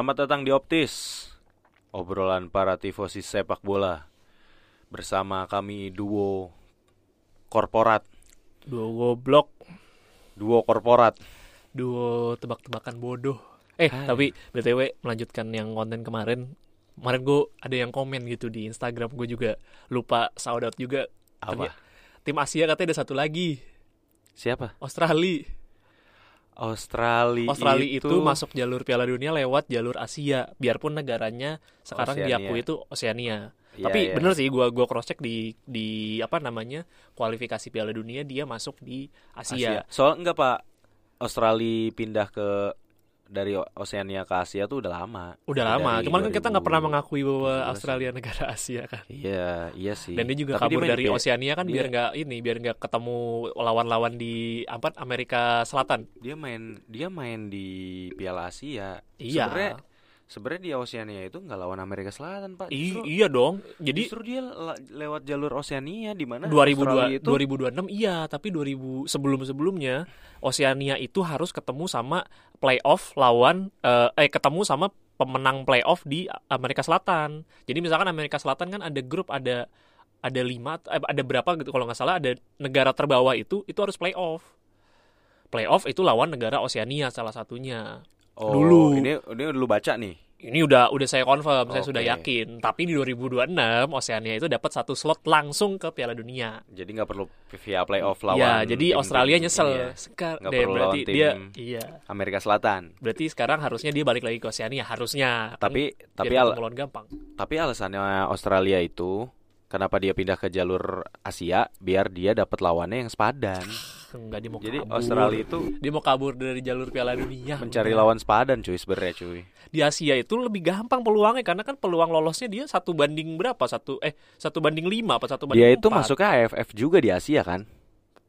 Selamat datang di Optis Obrolan para tifosi sepak bola Bersama kami duo korporat Duo goblok, Duo korporat duo tebak-tebakan bodoh. Eh, Hai. tapi BTW melanjutkan yang konten kemarin. Kemarin gue ada yang komen gitu di Instagram gue juga lupa shout out juga. Apa? Ternyata Tim Asia katanya ada satu lagi, Siapa? Australia. Australia Australia itu, masuk jalur Piala Dunia lewat jalur Asia, biarpun negaranya sekarang Oceania. diakui itu Oceania. Iya, Tapi iya. bener sih gua gua cross check di di apa namanya? kualifikasi Piala Dunia dia masuk di Asia. Soal enggak pak Australia pindah ke dari Oceania ke Asia tuh udah lama Udah lama, Dari cuman kan kita nggak pernah 2017 mengakui bahwa. Australia negara Asia kan. Iya iya sih Dan dia juga Tapi kabur main dari Oceania kan dia- biar nggak ini, biar nggak ketemu lawan-lawan di apa Amerika Selatan. Dia main dia main di Piala Asia Iya. Sebenarnya sebenarnya di Oceania itu nggak lawan Amerika Selatan pak I- Justru- iya dong. Jadi Justru dia lewat jalur Oceania di mana 2002 Australia itu 2026 iya, tapi 2000 sebelum-sebelumnya Oceania itu harus ketemu sama playoff lawan eh, eh ketemu sama pemenang playoff di Amerika Selatan. Jadi misalkan Amerika Selatan kan ada grup ada ada lima eh, ada berapa gitu kalau nggak salah ada negara terbawah itu itu harus playoff. Playoff itu lawan negara Oceania salah satunya. oh, dulu. Ini ini lu baca nih. Ini udah udah saya confirm, saya Oke. sudah yakin. Tapi di 2026 Oceania itu dapat satu slot langsung ke Piala Dunia. Jadi nggak perlu via playoff lawan. Ya, jadi tim-tim Australia ini nyesel. ya. Sekar Nggak deh, perlu berarti lawan tim dia iya. Amerika Selatan. Berarti sekarang harusnya dia balik lagi ke Oceania, harusnya. Kan Tapi tapi biar al- gampang. tapi alasannya Australia itu kenapa dia pindah ke jalur Asia biar dia dapat lawannya yang sepadan. Enggak dia mau Jadi kabur. Australia itu dia mau kabur dari jalur Piala Dunia. mencari Udah. lawan sepadan cuy sebenarnya cuy. Di Asia itu lebih gampang peluangnya karena kan peluang lolosnya dia satu banding berapa? Satu eh satu banding lima apa satu banding Dia itu empat? masuknya AFF juga di Asia kan?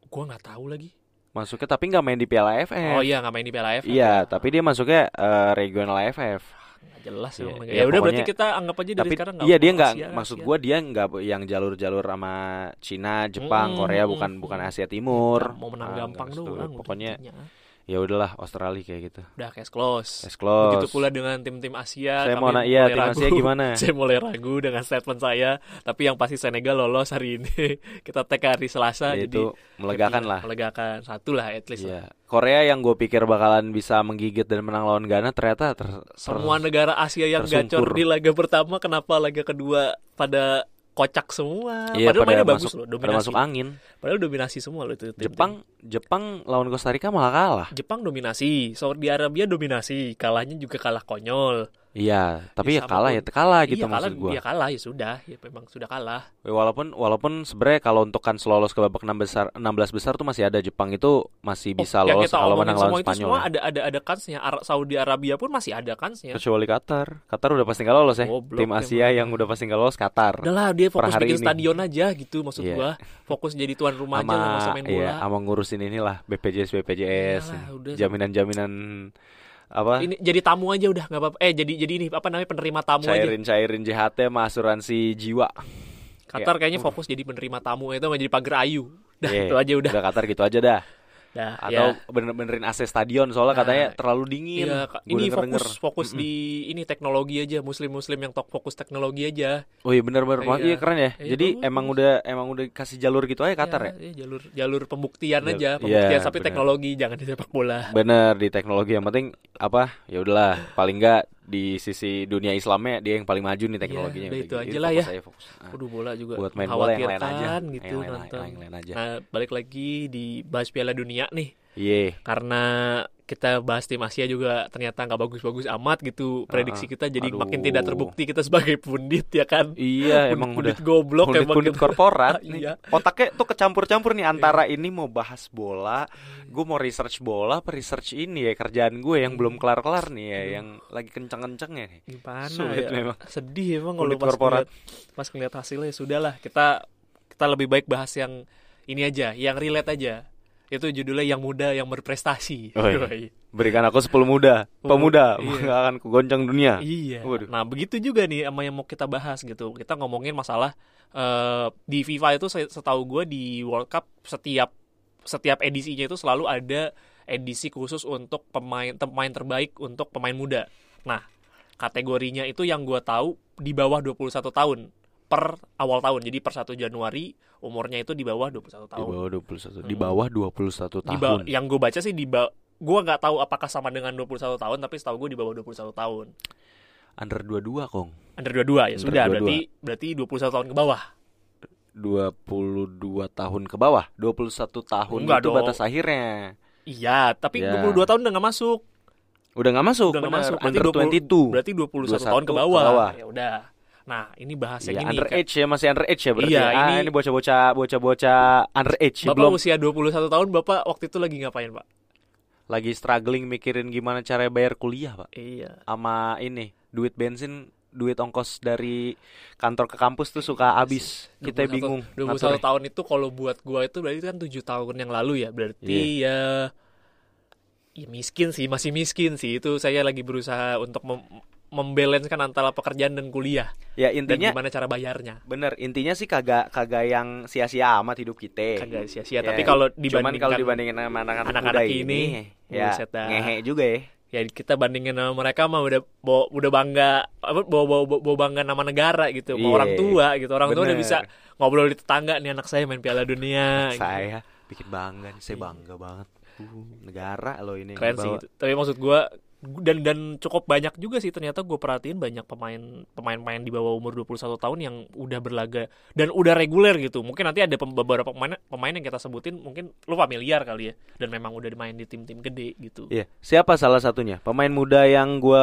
Gua nggak tahu lagi. Masuknya tapi nggak main di Piala AFF. Oh iya nggak main di Piala AFF. Iya, tapi dia masuknya eh, regional AFF. Nggak jelas Iya, emang. iya, Ya udah berarti kita anggap aja dari Tapi sekarang iya dia nggak maksud gua dia nggak yang jalur-jalur sama Cina, Jepang, Mm, Korea bukan mm, bukan. Asia Timur. mau menang Ah, gampang doang. Pokoknya intinya. Ya udahlah Australia kayak gitu. udah case close. Case close. Begitu pula dengan tim-tim Asia. Saya mau iya, tim ragu. Asia gimana? saya mulai ragu dengan statement saya. Tapi yang pasti Senegal lolos hari ini. Kita tag hari Selasa. Ya, jadi itu melegakan lah. Melegakan satu lah at least. Iya. lah. Korea yang gue pikir bakalan bisa menggigit dan menang lawan Ghana ternyata ter, ter- Semua negara Asia yang tersungkur. gacor di laga pertama, kenapa laga kedua pada kocak semua? iya, Padahal pada mainnya bagus masuk, loh, pada dominasi. masuk angin. Padahal dominasi semua loh itu. tim-tim. Jepang Jepang lawan Costa Rica malah kalah. Jepang dominasi, Saudi Arabia dominasi, kalahnya juga kalah konyol. Iya, tapi ya sama kalah pun. ya kalah gitu iya, kalah, maksud gue. Iya kalah ya sudah, ya memang sudah kalah. Walaupun walaupun sebenarnya kalau untuk kan lolos ke babak 6 besar 16 besar tuh masih ada Jepang itu masih bisa Oh, yang lolos kalau menang lawan Spanyol. semua ya. ada ada ada kansnya. Saudi Arabia pun masih ada kansnya. Kecuali Qatar. Qatar udah pasti nggak lolos ya. Goblok Tim Asia emang. yang udah pasti nggak lolos Qatar. Udah lah dia fokus bikin ini. stadion aja gitu maksud Iya. gua. Fokus jadi tuan rumah aja Sama lah nggak usah main bola. iya, sama ngurusin inilah BPJS BPJS. Udah. Jaminan-jaminan apa? Ini jadi tamu aja udah nggak apa-apa. Eh jadi jadi ini apa namanya penerima tamu aja. Cairin-cairin JHT sama asuransi jiwa. Qatar Iya. kayaknya fokus jadi penerima tamu itu jadi pagar ayu. Dah Iya, itu aja udah. Udah Qatar gitu aja dah. Dah, Atau ya. bener-benerin AC stadion soalnya Nah, katanya terlalu dingin. Iya. Gua ini denger-denger. fokus fokus di ini teknologi aja, muslim-muslim yang tok fokus teknologi aja. Oh iya benar-benar Iya. iya keren ya. Iya, Jadi bagus. emang udah emang udah kasih jalur gitu aja Qatar ya. Iya, jalur jalur pembuktian Jal- aja, iya, pembuktian tapi benar. teknologi jangan di sepak bola. Bener di teknologi yang penting apa? Ya udahlah, paling enggak di sisi dunia Islamnya dia yang paling maju nih teknologinya. Iya, udah itu gitu. aja lah ya. fokus. Nah, Waduh bola juga buat main bola yang lain aja. gitu yang lain, nonton. yang lain aja. Nah, balik lagi di bahas Piala Dunia nih. Iya. Karena kita bahas tim Asia juga ternyata nggak bagus-bagus amat gitu prediksi kita jadi Aduh. makin tidak terbukti kita sebagai pundit ya kan. Iya, emang udah Pundit goblok emang Pundit-pundit kita. korporat nih. Iya. Otaknya tuh kecampur-campur nih antara ini mau bahas bola, gue mau research bola, apa research ini ya kerjaan gue yang belum kelar-kelar nih ya, yang lagi kenceng-kencengnya nih. Gimana Sulit ya? memang. Sedih emang kalau Pundit pas korporat. ngeliat, pas ngeliat hasilnya ya sudahlah kita kita lebih baik bahas yang ini aja, yang relate aja. Itu judulnya yang muda yang berprestasi. Oh, iya. Berikan aku 10 muda, pemuda, Iya. maka akan kugoncang dunia. Iya. Waduh. Nah, begitu juga nih sama yang mau kita bahas gitu. Kita ngomongin masalah eh, di FIFA itu se- setahu gue di World Cup setiap setiap edisinya itu selalu ada edisi khusus untuk pemain pemain terbaik untuk pemain muda. Nah, kategorinya itu yang gua tahu di bawah 21 tahun per awal tahun. Jadi per 1 Januari umurnya itu di bawah 21 Di tahun. bawah 21. Di Hmm. bawah 21 Di ba- tahun. yang gue baca sih di ba- gua nggak tahu apakah sama dengan 21 tahun tapi setahu gue di bawah 21 tahun. Under 22, Kong. Under 22 ya Under sudah 22. berarti berarti 21 tahun ke bawah. 22 tahun ke bawah. 21 tahun Enggak itu dong. batas akhirnya. Iya, tapi Ya. 22 tahun udah nggak masuk. Udah nggak masuk, Udah nggak masuk. Berarti Under 20 22. Berarti 21 tahun ke 21 bawah. ke bawah. Ya udah. Nah, ini bahas Iya, ini. under Kak. age ya, masih under age ya berarti. Iya, ya? Ah, ini- ini bocah-bocah bocah-bocah under age ya, Bapak belum usia 21 tahun, Bapak waktu itu lagi ngapain, Pak? lagi struggling mikirin gimana cara bayar kuliah, Pak. Iya. Sama ini, duit bensin, duit ongkos dari kantor ke kampus tuh suka habis. Kita 21 bingung. 21 ngaturnya. tahun itu kalau buat gua itu berarti kan 7 tahun yang lalu ya. Berarti ya ya miskin sih, masih miskin sih. Itu saya lagi berusaha untuk mem membalancekan antara pekerjaan dan kuliah Ya dan intinya gimana cara bayarnya. bener, intinya sih kagak kagak yang sia-sia amat hidup kita. Kagak sia-sia, Ya, tapi kalau Cuman kalau dibandingkan dibandingin sama anak-anak ini, ini, ya ngehe juga ya. ya kita bandingin sama mereka mah udah bawa, udah bangga apa bawa, bawa, bawa, bangga nama negara gitu sama Iya. orang tua gitu orang tua udah Bener. bisa ngobrol di tetangga nih anak saya main Piala Dunia gitu. Saya bikin bangga nih, saya bangga banget. Uh, negara loh ini keren sih dibawa. itu. tapi maksud gua dan dan cukup banyak juga sih ternyata gue perhatiin banyak pemain pemain-pemain di bawah umur 21 tahun yang udah berlaga dan udah reguler gitu mungkin nanti ada beberapa pemain pemain yang kita sebutin mungkin lu familiar kali ya dan memang udah main di tim-tim gede gitu Iya, siapa salah satunya? Pemain muda yang gua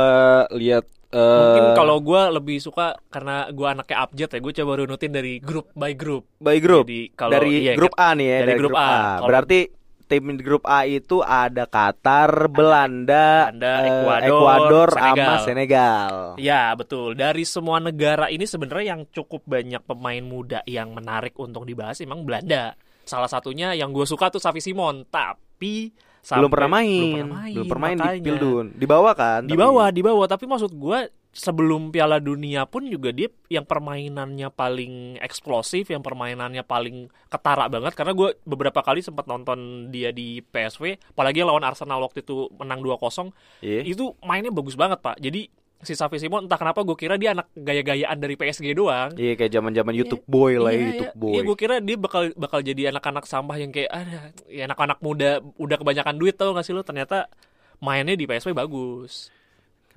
lihat eh, Mungkin kalau gue lebih suka karena gue anaknya abjad ya, gue coba runutin dari grup by grup. by grup Jadi kalau dari iya, grup A nih ya, dari grup A. Kalau- Berarti tim di grup A itu ada Qatar, Belanda, Belanda, eh, Ekuador, Ekuador sama Senegal. Senegal. Ya betul. Dari semua negara ini sebenarnya yang cukup banyak pemain muda yang menarik untuk dibahas emang Belanda. Salah satunya yang gue suka tuh Savi Simon, tapi sampai- belum pernah main, belum pernah main, belum pernah main di. Pildun. Di bawah kan? Di tapi- bawah, di bawah. Tapi maksud gue sebelum Piala Dunia pun juga dia yang permainannya paling eksplosif, yang permainannya paling ketara banget. Karena gue beberapa kali sempat nonton dia di PSV, apalagi lawan Arsenal waktu itu menang 2-0, Iya. itu mainnya bagus banget pak. Jadi si Xavi Simon entah kenapa gue kira dia anak gaya-gayaan dari PSG doang. Iya kayak zaman-zaman YouTube boy lah Iya, YouTube iya. boy. Iya, gue kira dia bakal bakal jadi anak-anak sampah yang kayak ada ya anak-anak muda udah kebanyakan duit tau gak sih lo ternyata mainnya di PSV bagus.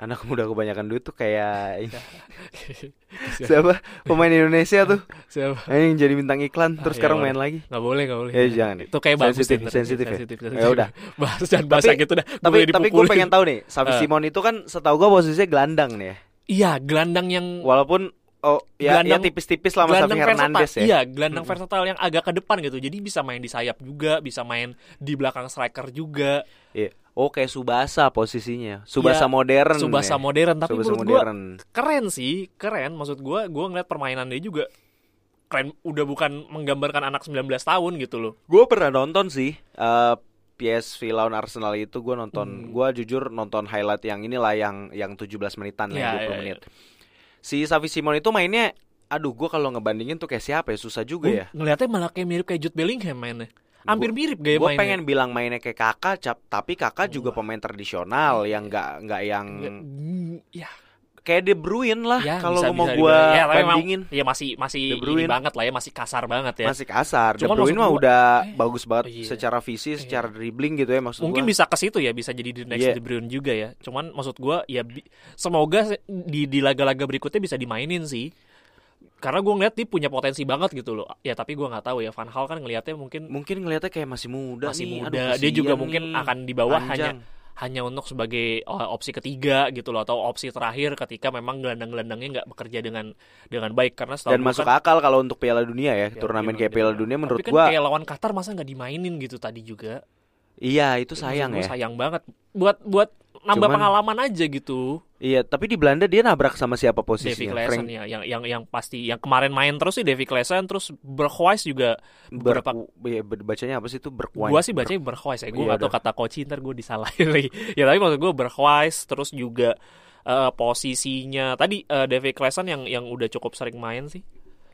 Anak muda kebanyakan duit tuh kayak siapa pemain Indonesia tuh Siapa? yang jadi bintang iklan terus Ah, sekarang iya, main lagi. Nggak boleh, nggak boleh. Ya, jangan. Itu kayak bagus Sensitif, deh, ntar. sensitif ya? sensitif, Ya udah. Bahas dan bahasa Tapi- gitu dah. Tapi tapi gue pengen tahu nih, Savi Eh. Simon itu kan setahu gue posisinya gelandang nih ya. Iya, gelandang yang Walaupun oh ya, ya Gelandang- tipis-tipis lah gelandang Hernandez ya. Iya, gelandang Mm-mm. versatile yang agak ke depan gitu. Jadi bisa main di sayap juga, bisa main di belakang striker juga. Iya. Oh kayak Subasa posisinya. Subasa Iya, modern. Subasa ya. modern tapi Subasa menurut gua modern. keren sih, keren. Maksud gua, gua ngeliat permainan dia juga keren. Udah bukan menggambarkan anak 19 tahun gitu loh. Gue pernah nonton sih eh PSV lawan Arsenal itu gue nonton. Hmm. Gua jujur nonton highlight yang inilah yang yang 17 menitan lah, Iya, yang 20 iya, menit. Si Savi Simon itu mainnya aduh gue kalau ngebandingin tuh kayak siapa ya susah juga Gua ya. ngeliatnya malah kayak mirip kayak Jude Bellingham mainnya. Hampir mirip gaya Gue mainnya. pengen bilang mainnya kayak kakak, cap, tapi kakak juga Wah. pemain tradisional yang nggak nggak yang mm, ya, kayak De Bruyne lah ya kalau mau gue ya, bandingin ya masih masih De ini Bruyne. banget lah ya, masih kasar banget ya. masih kasar. De Cuman Bruyne maksud mah gua- udah eh, bagus banget iya. secara visi, Iya. secara dribbling gitu ya maksud Mungkin gua. bisa ke situ ya, bisa jadi the next Iya. De Bruyne juga ya. Cuman maksud gua ya semoga se- di di laga-laga berikutnya bisa dimainin sih. Karena gue ngeliat dia punya potensi banget gitu loh. Ya tapi gua nggak tahu ya Van Hal kan ngelihatnya mungkin mungkin ngelihatnya kayak masih muda masih nih. muda. Aduh, dia juga kesian mungkin nih. akan di bawah hanya hanya untuk sebagai opsi ketiga gitu loh atau opsi terakhir ketika memang gelandang-gelandangnya nggak bekerja dengan dengan baik karena dan masuk kan, akal kalau untuk Piala Dunia ya, Piala turnamen kayak Piala Dunia. Menurut Tapi kan gua kayak lawan Qatar masa nggak dimainin gitu tadi juga. iya itu sayang ya. Sayang banget. Buat buat nambah Cuman- pengalaman aja gitu. Iya, tapi di Belanda dia nabrak sama siapa Davy posisinya? Klaassen Frank ya, yang yang yang pasti yang kemarin main terus sih Davy Klaassen terus Berghuis juga beberapa Berku- iya, ber- bacanya apa sih itu berkuai? gua sih bacanya Berghuis ya, gua Iya, tahu udah. kata Koci ntar gua disalahin lagi. ya tapi maksud gua Berghuis terus juga eh, posisinya tadi eh, Davy Klaassen yang yang udah cukup sering main sih,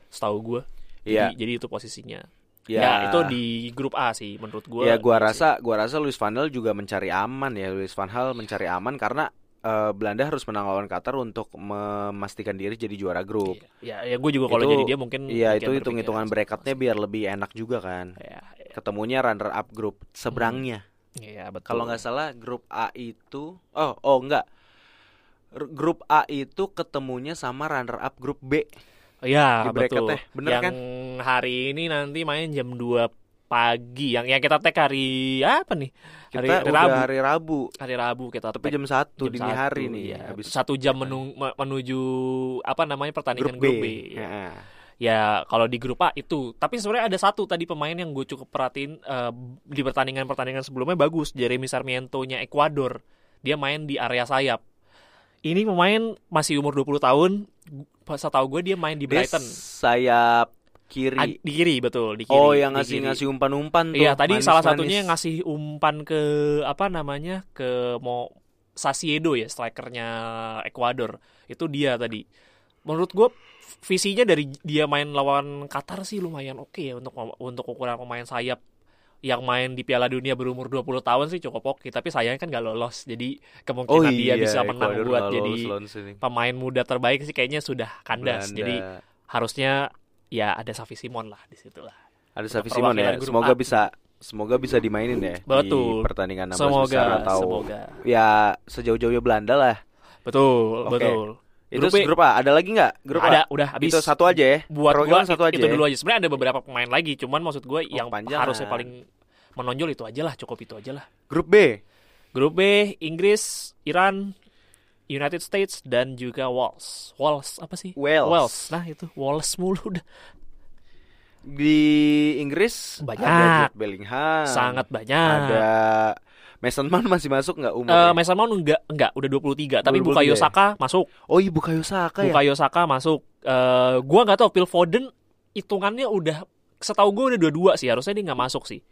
setahu gua. Iya. Jadi, jadi itu posisinya. Ya, Ya, itu di grup A sih menurut gua. ya gua Gitu rasa gua rasa Luis Van Gaal juga mencari aman ya. Luis Van Gaal mencari aman karena eh, Belanda harus menang lawan Qatar untuk memastikan diri jadi juara grup. Ya, ya gue juga kalau jadi dia mungkin Iya, itu hitung-hitungan bracketnya biar lebih enak juga kan. Ya, ya, Ketemunya runner up grup seberangnya. ya, betul. Kalau nggak salah grup A itu oh oh enggak. R- Grup A itu ketemunya sama runner up grup B. Ya, di betul. bener yang kan? hari ini nanti main jam 2 pagi. Yang yang kita tag hari apa nih? Kita Hari, hari udah Rabu. hari Rabu, Hari Rabu kita tapi tag. jam satu Jam dini satu, hari nih. ya. Habis satu jam menung- me- menuju apa namanya pertandingan grup B. grup B. Ya. Heeh. Ya, kalau di grup A itu. Tapi sebenarnya ada satu tadi pemain yang gue cukup perhatiin eh, di pertandingan-pertandingan sebelumnya bagus. Jeremy Sarmiento-nya Ekuador. Dia main di area sayap. Ini pemain masih umur 20 tahun. Pas tahu gue dia main di Dia Brighton. sayap Kiri. di kiri betul, di kiri. oh, yang di ngasih kiri. ngasih umpan-umpan tuh. Iya, tadi salah manis-manis. satunya yang ngasih umpan ke apa namanya? ke mau Sasiedo ya, strikernya Ekuador. Itu dia tadi. Menurut gue visinya dari dia main lawan Qatar sih lumayan oke ya untuk untuk ukuran pemain sayap yang main di Piala Dunia berumur 20 tahun sih cukup oke, tapi sayangnya kan gak lolos. Jadi Oh kemungkinan iya, dia bisa menang buat jadi lolos pemain muda terbaik sih kayaknya sudah kandas. Belanda. Jadi harusnya ya ada Safi Simon lah di situ lah. ada Safi Simon ya. Semoga A. bisa semoga bisa dimainin ya Betul. di pertandingan 16 Semoga, besar atau semoga. ya sejauh-jauhnya Belanda lah. Betul, Oke. betul. Itu Grup grup A. Ada lagi nggak? Grup ada, A. udah habis. Itu satu aja ya. buat Program gua satu aja. itu ya? dulu aja. Sebenarnya ada beberapa pemain lagi, cuman maksud gue yang panjangan. harusnya paling menonjol itu aja lah, cukup itu aja lah. Grup B. Grup B, Inggris, Iran, United States dan juga Wales. Wales apa sih? Wales. Nah, itu Wales mulu udah. Di Inggris Banyak. ada Jude Bellingham. Sangat banyak. Ada Mason Mount masih masuk nggak Eh, umurnya? Mason Mount enggak enggak udah 23, tapi 23 Bukayo ya? Masuk. oh iya Bukayo Saka ya. Bukayo Saka masuk. Eh gua nggak tahu Phil Foden hitungannya udah setahu gue udah dua-dua sih, harusnya dia nggak masuk sih.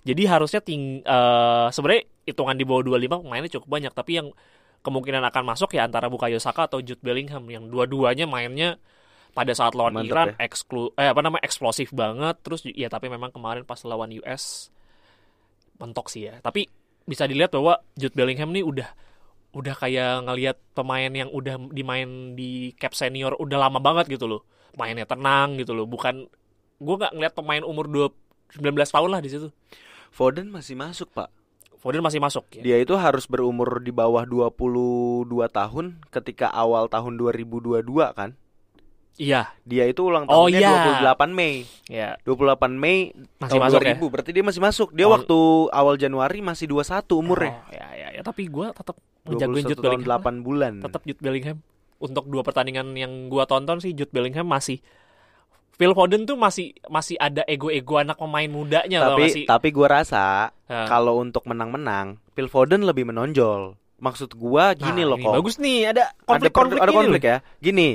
Jadi harusnya ting eh sebenarnya hitungan di bawah 25 pemainnya cukup banyak, tapi yang kemungkinan akan masuk ya antara Bukayo Saka atau Jude Bellingham yang dua-duanya mainnya pada saat lawan Mantep Iran ya. eksklu eh apa namanya eksplosif banget terus ya tapi memang kemarin pas lawan US mentok sih ya. Tapi bisa dilihat bahwa Jude Bellingham nih udah udah kayak ngelihat pemain yang udah dimain di cap senior udah lama banget gitu loh. Mainnya tenang gitu loh. Bukan gua nggak ngeliat pemain umur 2 19 tahun lah di situ. Foden masih masuk, Pak. Foden masih masuk ya. Dia itu harus berumur di bawah 22 tahun ketika awal tahun 2022 kan. Iya, Dia itu ulang Oh, tahunnya iya. 28 Mei. ya. 28 Mei Masih tahun masuk 2000. ya. Berarti dia masih masuk. Dia Oh. waktu awal Januari masih 21 umurnya. Oh, ya, ya, ya. Tapi gua tetap ngejagoin 21 Jude Bellingham. 8 bulan. Tetap Jude Bellingham. Untuk dua pertandingan yang gua tonton sih Jude Bellingham masih Phil Foden tuh masih masih ada ego-ego anak pemain mudanya tau gak sih? tapi tapi gua rasa Nah. kalau untuk menang-menang, Phil Foden lebih menonjol. Maksud gua gini Nah, loh kok. Bagus nih, ada ada konflik-konflik ada konflik loh. ya. Gini,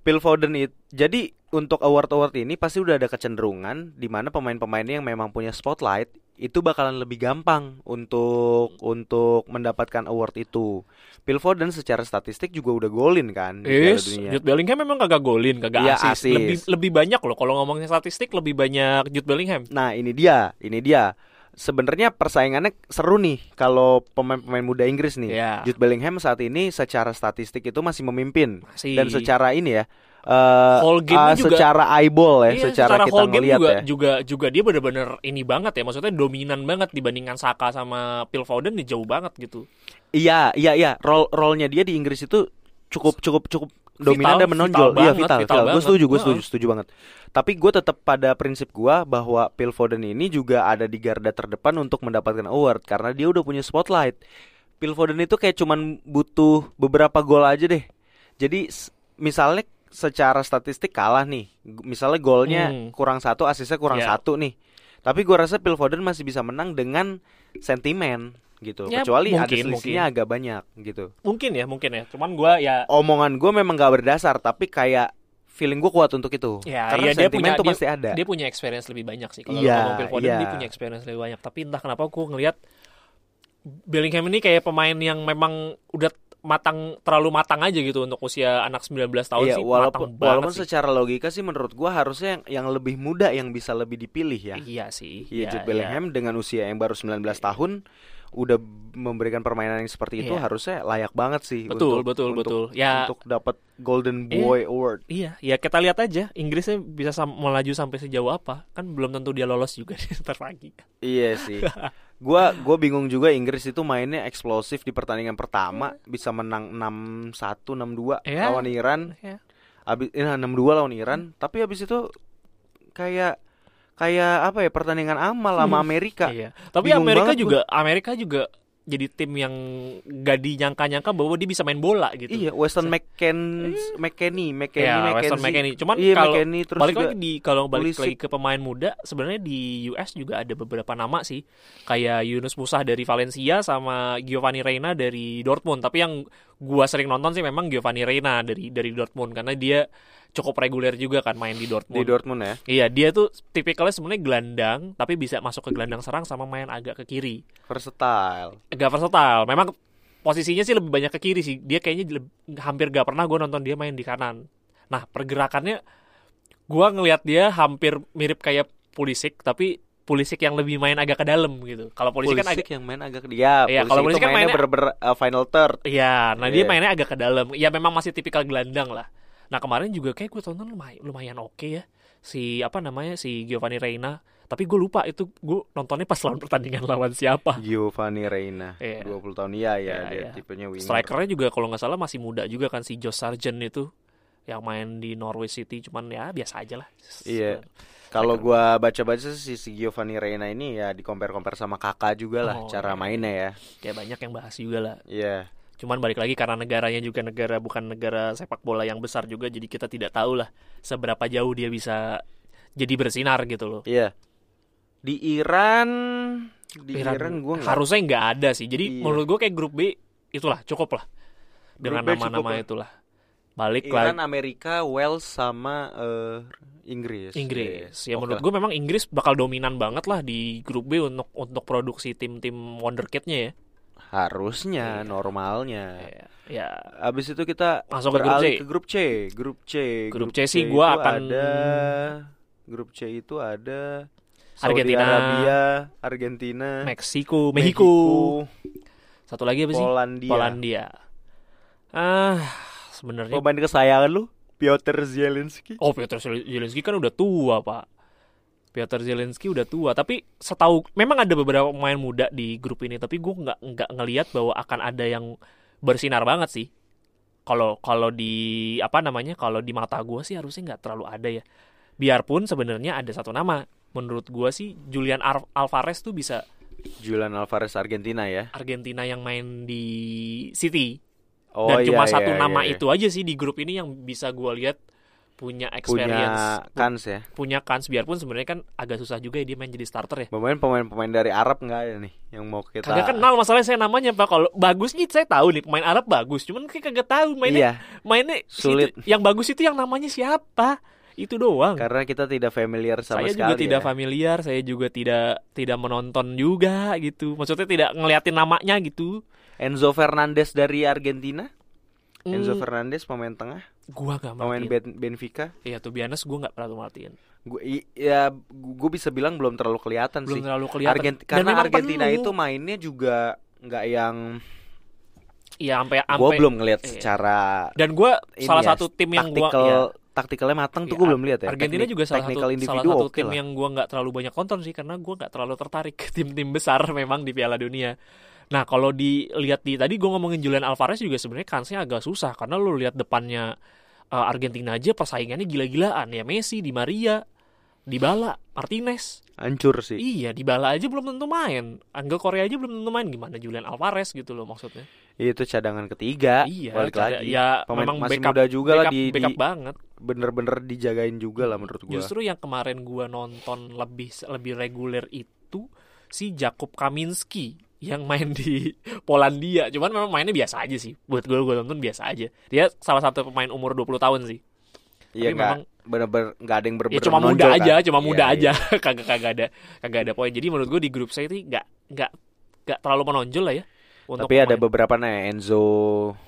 Phil Foden itu jadi untuk award-award ini pasti udah ada kecenderungan di mana pemain-pemain yang memang punya spotlight itu bakalan lebih gampang untuk untuk mendapatkan award itu. Phil Foden secara statistik juga udah golin kan di Piala Yes, Dunia. Jude Bellingham memang kagak golin, kagak Iya, asis. asis. Lebih lebih banyak loh kalau ngomongin statistik lebih banyak Jude Bellingham. Nah, ini dia, ini dia. Sebenarnya persaingannya seru nih kalau pemain-pemain muda Inggris nih. Iya. Jude Bellingham saat ini secara statistik itu masih memimpin Masih. dan secara ini ya eh Whole game-nya eh, juga- secara eyeball ya, Iya, secara, kita whole game juga, ya. juga juga dia bener-bener ini banget ya, maksudnya dominan banget dibandingkan Saka sama Phil Foden nih jauh banget gitu. Iya, iya, iya. Role role-nya dia di Inggris itu cukup cukup cukup dominan Vital, dan menonjol. vital Iya, banget, vital, vital vital. Gue setuju, gue setuju, setuju banget. Tapi gue tetap pada prinsip gue bahwa Phil Foden ini juga ada di garda terdepan untuk mendapatkan award karena dia udah punya spotlight. Phil Foden itu kayak cuman butuh beberapa gol aja deh. Jadi misalnya secara statistik kalah nih, misalnya golnya Hmm. kurang satu, asisnya kurang Ya. satu nih. Tapi gue rasa Phil Foden masih bisa menang dengan sentimen gitu. Ya, Kecuali ada mungkin, selisihnya agak banyak gitu. Mungkin ya, mungkin ya. Cuman gua ya Omongan gue memang gak berdasar, tapi kayak feeling gue kuat untuk itu. Ya, Karena iya, dia punya- tuh dia- pasti ada. dia punya experience lebih banyak sih kalau Iya, ngomong Phil Foden iya. dia punya experience lebih banyak tapi entah kenapa aku ngelihat Bellingham ini kayak pemain yang memang udah matang terlalu matang aja gitu untuk usia anak 19 tahun Iya, sih walaupun matang walaupun sih. secara logika sih menurut gue harusnya yang, yang lebih muda yang bisa lebih dipilih ya. Iya sih. Iya, Iya, Jude Bellingham dengan usia yang baru 19 tahun udah memberikan permainan yang seperti itu Iya. harusnya layak banget sih Betul, untuk, betul, untuk, betul. Ya- untuk dapat Golden Iya. Boy Award. Iya, ya kita lihat aja Inggrisnya bisa sam- melaju sampai sejauh apa. Kan belum tentu dia lolos juga di ntar lagi. Iya sih. Gua gua bingung juga Inggris itu mainnya eksplosif di pertandingan pertama bisa menang 6-1 6-2 Iya. lawan Iran. Ya. Abis eh, 6-2 lawan Iran, tapi habis itu kayak kayak apa ya pertandingan amal sama Amerika. Iya. Tapi Bingung Amerika juga Amerika juga jadi tim yang gak dinyangka-nyangka bahwa dia bisa main bola gitu. Iya, Weston McKen McKennie, McKennie, Ya, McKenzie. Weston McKennie. Cuman iya, kalau McKennie, terus balik lagi di kalau balik Pulisic. lagi ke pemain muda, sebenarnya di US juga ada beberapa nama sih, kayak Yunus Musa dari Valencia sama Giovanni Reina dari Dortmund. Tapi yang gua sering nonton sih memang Giovanni Reina dari dari Dortmund karena dia cukup reguler juga kan main di Dortmund. di Dortmund ya. Iya, dia tuh tipikalnya sebenarnya gelandang, tapi bisa masuk ke gelandang serang sama main agak ke kiri. Versatile. Gak versatile. Memang posisinya sih lebih banyak ke kiri sih. Dia kayaknya hampir gak pernah gue nonton dia main di kanan. Nah, pergerakannya gua ngelihat dia hampir mirip kayak Pulisic, tapi Pulisic yang lebih main agak ke dalam gitu. Kalau Pulisic, kan agak yang main agak dia. Iya, kalau Pulisic Pulisic kan mainnya mainnya- bener-bener uh, final third. Iya, nah dia Iya. mainnya agak ke dalam. Ya memang masih tipikal gelandang lah. Nah kemarin juga kayak gue tonton lumayan, lumayan oke ya si apa namanya si Giovanni Reina. Tapi gue lupa itu gue nontonnya pas lawan pertandingan lawan siapa. Giovanni Reina, Iya. 20 tahun iya ya, Iya, dia iya. tipenya winger. Strikernya juga kalau nggak salah masih muda juga kan si Josh Sargent itu yang main di Norwich City cuman ya biasa aja lah. Iya. Kalau gua baca-baca sih si Giovanni Reina ini ya di compare-compare sama Kakak juga lah Oh, cara iya. mainnya ya. Kayak banyak yang bahas juga lah. Iya. Cuman balik lagi karena negaranya juga negara bukan negara sepak bola yang besar juga jadi kita tidak tahu lah seberapa jauh dia bisa jadi bersinar gitu loh. Iya. Di Iran di Iran, gua nggak harusnya nggak ada sih. Jadi Iya. menurut gue kayak grup B itulah cukup lah dengan nama-nama lah. itulah. Balik Iran, lagi Amerika, Wales sama eh, Inggris. Inggris. Ya Oke menurut gue memang Inggris bakal dominan banget lah di grup B untuk untuk produksi tim-tim wonderkidnya ya. Harusnya Iya. normalnya. Ya, ya. Abis itu kita Masuk ke grup C. ke grup C. Grup C. Grup C sih gua itu akan- ada grup C itu ada Saudi Argentina. Arabia, Argentina, Meksiko, Mexico. Satu lagi apa sih? Polandia. Polandia. Ah, sebenarnya Pemain kesayangan lu, Piotr Zielinski. Oh, Piotr Zelensky kan udah tua, Pak. Piotr Zelensky udah tua, tapi setahu memang ada beberapa pemain muda di grup ini, tapi gue nggak nggak ngelihat bahwa akan ada yang bersinar banget sih. Kalau kalau di apa namanya? Kalau di mata gue sih harusnya nggak terlalu ada ya. Biarpun sebenarnya ada satu nama, menurut gue sih Julian Ar- Alvarez tuh bisa Julian Alvarez Argentina ya. Argentina yang main di City. Oh Dan iya, cuma iya, satu iya, nama iya. itu aja sih di grup ini yang bisa gue lihat punya punya experience, pu- kans ya. punya kans biarpun sebenarnya kan agak susah juga ya dia main jadi starter ya. Pemain pemain-pemain dari Arab nggak ada nih yang mau kita. Kagak kenal masalahnya saya namanya Pak. Kalau bagus nih saya tahu nih pemain Arab bagus, cuman kayak kagak tahu mainnya Iya, mainnya Sulit. situ- yang bagus itu yang namanya siapa? Itu doang. karena kita tidak familiar sama saya sekali. juga tidak ya. familiar, saya juga tidak tidak menonton juga gitu. Maksudnya tidak ngeliatin namanya gitu. Enzo Fernandez dari Argentina. Enzo Hmm, Fernandez pemain tengah, gua gak pemain. Ben- Benfica. Iya tuh biasa gue nggak terlalu merhatiin. Gue ya gue bisa bilang belum terlalu kelihatan Belum sih. terlalu kelihatan. Argent- Dan karena Argentina penuh. itu mainnya juga nggak yang Iya sampai gue belum ngelihat iya. secara dan gue salah ya, satu tim yang gue taktikal taktikalnya matang tuh Iya, gue belum lihat ya. Argentina Teknik- juga salah satu salah satu oke tim lah. yang gue nggak terlalu banyak nonton sih karena gue nggak terlalu tertarik tim-tim besar memang di Piala Dunia. Nah kalau dilihat di tadi gue ngomongin Julian Alvarez juga sebenarnya kansnya agak susah karena lu lihat depannya eh, Argentina aja persaingannya gila-gilaan ya Messi, Di Maria, Dybala, Martinez. Hancur sih. Iya, Dybala aja belum tentu main. Angel Korea aja belum tentu main. Gimana Julian Alvarez gitu loh maksudnya. Itu cadangan ketiga. iya, balik cara- lagi. ya Pemain memang masih backup, muda juga lah backup, di, backup di banget. bener-bener dijagain juga lah menurut gue. Justru yang kemarin gua nonton lebih lebih reguler itu si Jakub Kaminski yang main di Polandia. Cuman memang mainnya biasa aja sih. Buat gue gue nonton biasa aja. Dia salah satu pemain umur 20 tahun sih. Iya Tapi nggak memang- bener-bener nggak ada yang ber Ya cuma muda menonjol aja, kan. cuma Iya, muda iya. aja. kagak kagak ada kagak ada poin. Jadi menurut gue di grup saya itu nggak nggak nggak terlalu menonjol lah ya. Untuk Tapi ada pemain. beberapa nih Enzo,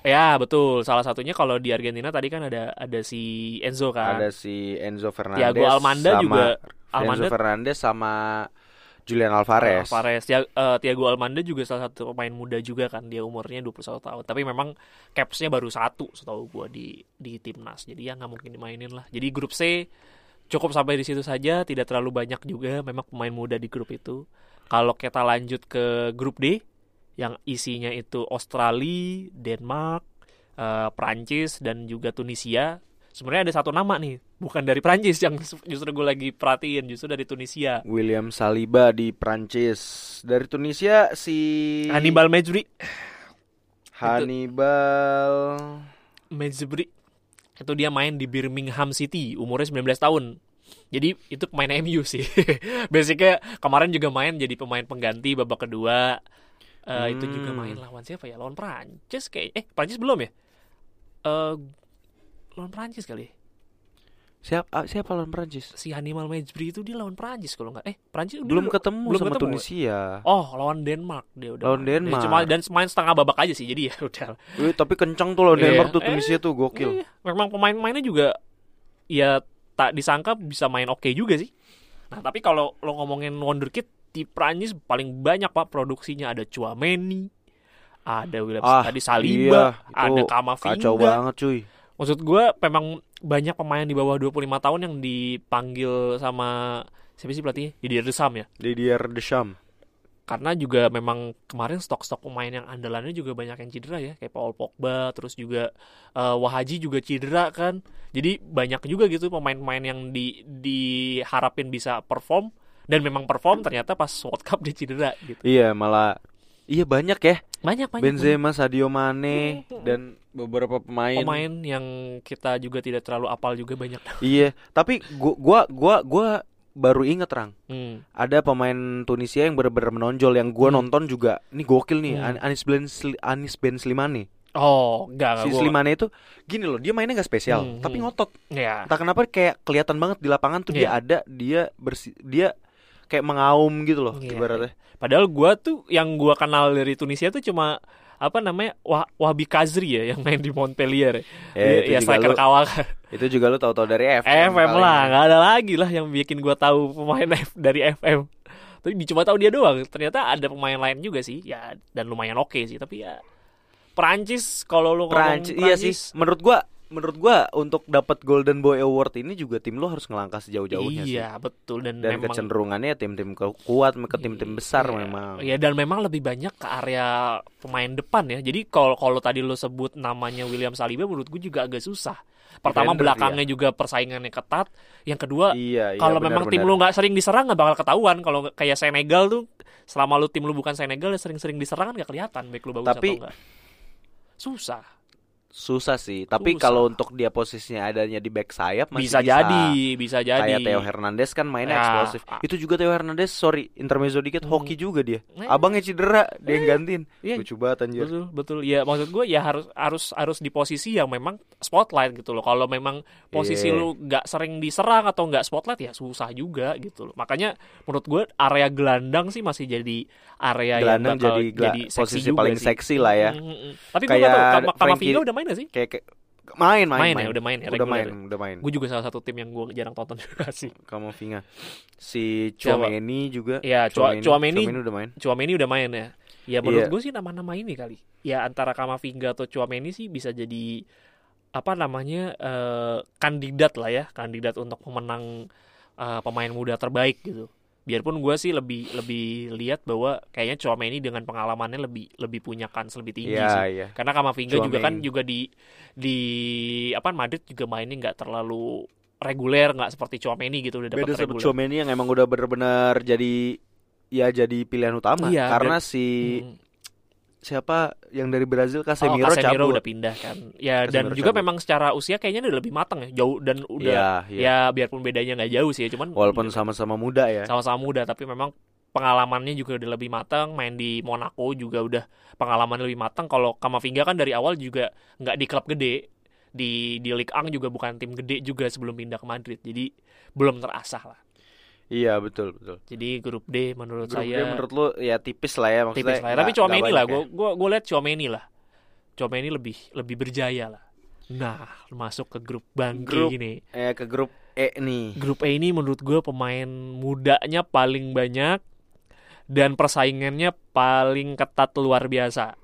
Ya betul. Salah satunya kalau di Argentina tadi kan ada ada si Enzo kan. ada si Enzo Fernandez, Thiago Almanda sama juga. Enzo Almanda Fernandez sama Julian Alvarez. Alvarez. Tia- eh, Thiago Almanda juga salah satu pemain muda juga kan dia umurnya 21 tahun. Tapi memang capsnya baru satu setahu gua di di timnas. Jadi ya nggak mungkin dimainin lah. Jadi grup C cukup sampai di situ saja. Tidak terlalu banyak juga memang pemain muda di grup itu. Kalau kita lanjut ke grup D yang isinya itu Australia, Denmark, eh, Prancis dan juga Tunisia. Sebenarnya ada satu nama nih, bukan dari Prancis yang justru gue lagi perhatiin, justru dari Tunisia. William Saliba di Prancis. Dari Tunisia si Hannibal Mejbri Hannibal. Mejbri itu dia main di Birmingham City umurnya 19 tahun jadi itu pemain MU sih basicnya kemarin juga main jadi pemain pengganti babak kedua Eh, itu juga Hmm. main lawan siapa ya lawan Prancis kayak eh Prancis belum ya eh lawan Prancis kali Siapa siapa lawan Prancis? si Hannibal Mejbri itu dia lawan Prancis kalau nggak eh Prancis dia Belum udah- ketemu belum sama ketemu. Tunisia. oh lawan Denmark dia udah Lawan. Denmark. cuma dan main setengah babak aja sih jadi ya udah Wih, tapi kencang tuh lawan Iya. Denmark tuh Eh, Tunisia tuh gokil. Iya, memang pemain-pemainnya juga ya tak disangka bisa main oke juga sih. Nah, tapi kalau lo ngomongin wonderkid di Prancis paling banyak Pak produksinya ada Chouameni, ada William Ah, tadi Saliba, iya, ada Kamavinga. Kacau banget cuy. Maksud gua memang banyak pemain di bawah 25 tahun yang dipanggil sama siapa sih pelatihnya? Didier Deschamps ya. Didier Deschamps. Karena juga memang kemarin stok-stok pemain yang andalannya juga banyak yang cedera ya, kayak Paul Pogba, terus juga eh, Wahaji juga cedera kan. Jadi banyak juga gitu pemain-pemain yang di diharapin bisa perform dan memang perform ternyata pas World Cup dia cedera gitu. Iya, malah iya banyak ya. Banyak banyak Benzema, Sadio Mane dan beberapa pemain. pemain yang kita juga tidak terlalu apal juga banyak. Iya, tapi gua gua gua gua baru inget Rang. Hmm. Ada pemain Tunisia yang bener-bener menonjol yang gua Hmm. nonton juga. Ini gokil nih, Hmm. An- Anis Ben Anis Ben Slimane. Oh, enggak, Si enggak gua. Slimane itu gini loh, dia mainnya nggak spesial, Hmm, tapi hmm. ngotot. Ya. Entah kenapa kayak kelihatan banget di lapangan tuh dia Iya. ada, dia bersih, dia kayak mengaum gitu loh Iya, ibaratnya. Padahal gua tuh yang gua kenal dari Tunisia tuh cuma apa namanya Wah, Wahbi Kazri ya yang main di Montpellier. Eh, ya itu juga striker kawal Itu juga lu tahu-tahu dari FM. FM lah, nggak ada lagi lah yang bikin gua tahu pemain F dari FM. Tapi cuma tahu dia doang. Ternyata ada pemain lain juga sih, ya dan lumayan oke sih. Tapi ya Perancis kalau lu ngomong Prancis, iya sih. Menurut gua, menurut gua untuk dapat Golden Boy Award ini juga tim lu harus ngelangkah sejauh-jauhnya sih. Iya betul dan, Dan memang kecenderungannya tim-tim ke- kuat ke tim-tim besar Iya, memang. Iya dan memang lebih banyak ke area pemain depan ya. Jadi kalau kalau tadi lo sebut namanya William Saliba menurut gue juga agak susah. Pertama Defender, belakangnya juga persaingannya ketat. Yang kedua Iya, iya. kalau memang tim lu nggak sering diserang nggak bakal ketahuan. Kalau kayak Senegal tuh selama lu tim lu bukan Senegal ya sering-sering diserang kan nggak kelihatan baik lu bagus Tapi- atau enggak. Susah. Susah sih. Tapi Susah. kalau untuk dia posisinya adanya di back sayap masih Bisa, jadi, bisa jadi. Kayak Theo Hernandez kan mainnya Ya, eksplosif. ah. Itu juga Theo Hernandez, sorry, intermezzo dikit, Hmm. hoki juga dia. Eh. Abangnya cedera, dia yang gantiin. Iya. Lucu banget anjir. Betul, betul. Ya maksud gue ya harus harus harus di posisi yang memang spotlight gitu loh. Kalau memang posisi Iya. lu nggak sering diserang atau nggak spotlight ya susah juga gitu loh. Makanya menurut gue area gelandang sih masih jadi area Gelandang yang bakal jadi gela- seksi posisi juga paling sih. seksi lah ya. Mm, mm, mm. Tapi gue Kayak Kama- Frankie- Kamavinga udah main gak sih? Kayak, kayak main, main, Main main, ya, udah main ya, udah main, udah main. Gue juga salah satu tim yang gue jarang tonton juga sih. Kamavinga. Si Siapa? Chouameni juga. Iya, Chua- Chouameni- udah main. Chouameni udah main ya. Ya menurut Iya. gue sih nama-nama ini kali. Ya antara Kamavinga atau Chouameni sih bisa jadi apa namanya eh, kandidat lah ya, kandidat untuk pemenang eh, pemain muda terbaik gitu. Biarpun gue sih lebih lebih lihat bahwa kayaknya Chouameni dengan pengalamannya lebih lebih punya kans lebih tinggi Iya, sih. iya. Karena Kamavinga juga kan Chouameni. juga di di apa Madrid juga mainnya nggak terlalu reguler nggak seperti Chouameni gitu udah dapat reguler. Chouameni yang emang udah bener-bener jadi ya jadi pilihan utama Iya, karena dan- si Hmm. Siapa yang dari Brazil Oh, Casemiro, Casemiro cabut. udah pindah kan. Ya dan Casemiro juga cabut. memang secara usia kayaknya udah lebih matang ya, jauh dan udah Iya, iya. ya biarpun bedanya nggak jauh sih, ya, cuman Walaupun sama-sama muda ya. sama-sama muda tapi memang pengalamannya juga udah lebih matang, main di Monaco juga udah pengalaman lebih matang. Kalau Kamavinga kan dari awal juga nggak di klub gede, di di Ligue 1 juga bukan tim gede juga sebelum pindah ke Madrid. Jadi belum terasah lah. Iya, betul, betul. Jadi grup D menurut Grup saya D menurut lu ya tipis lah ya maksudnya. tipis lah. ya. Tapi nggak lah, gue ya. gue gue lihat Chouameni lah. Chouameni lebih lebih berjaya lah. Nah, masuk ke grup bangke Grup- gini. Eh ke grup E nih. Grup E ini menurut gue pemain mudanya paling banyak, dan persaingannya paling ketat luar biasa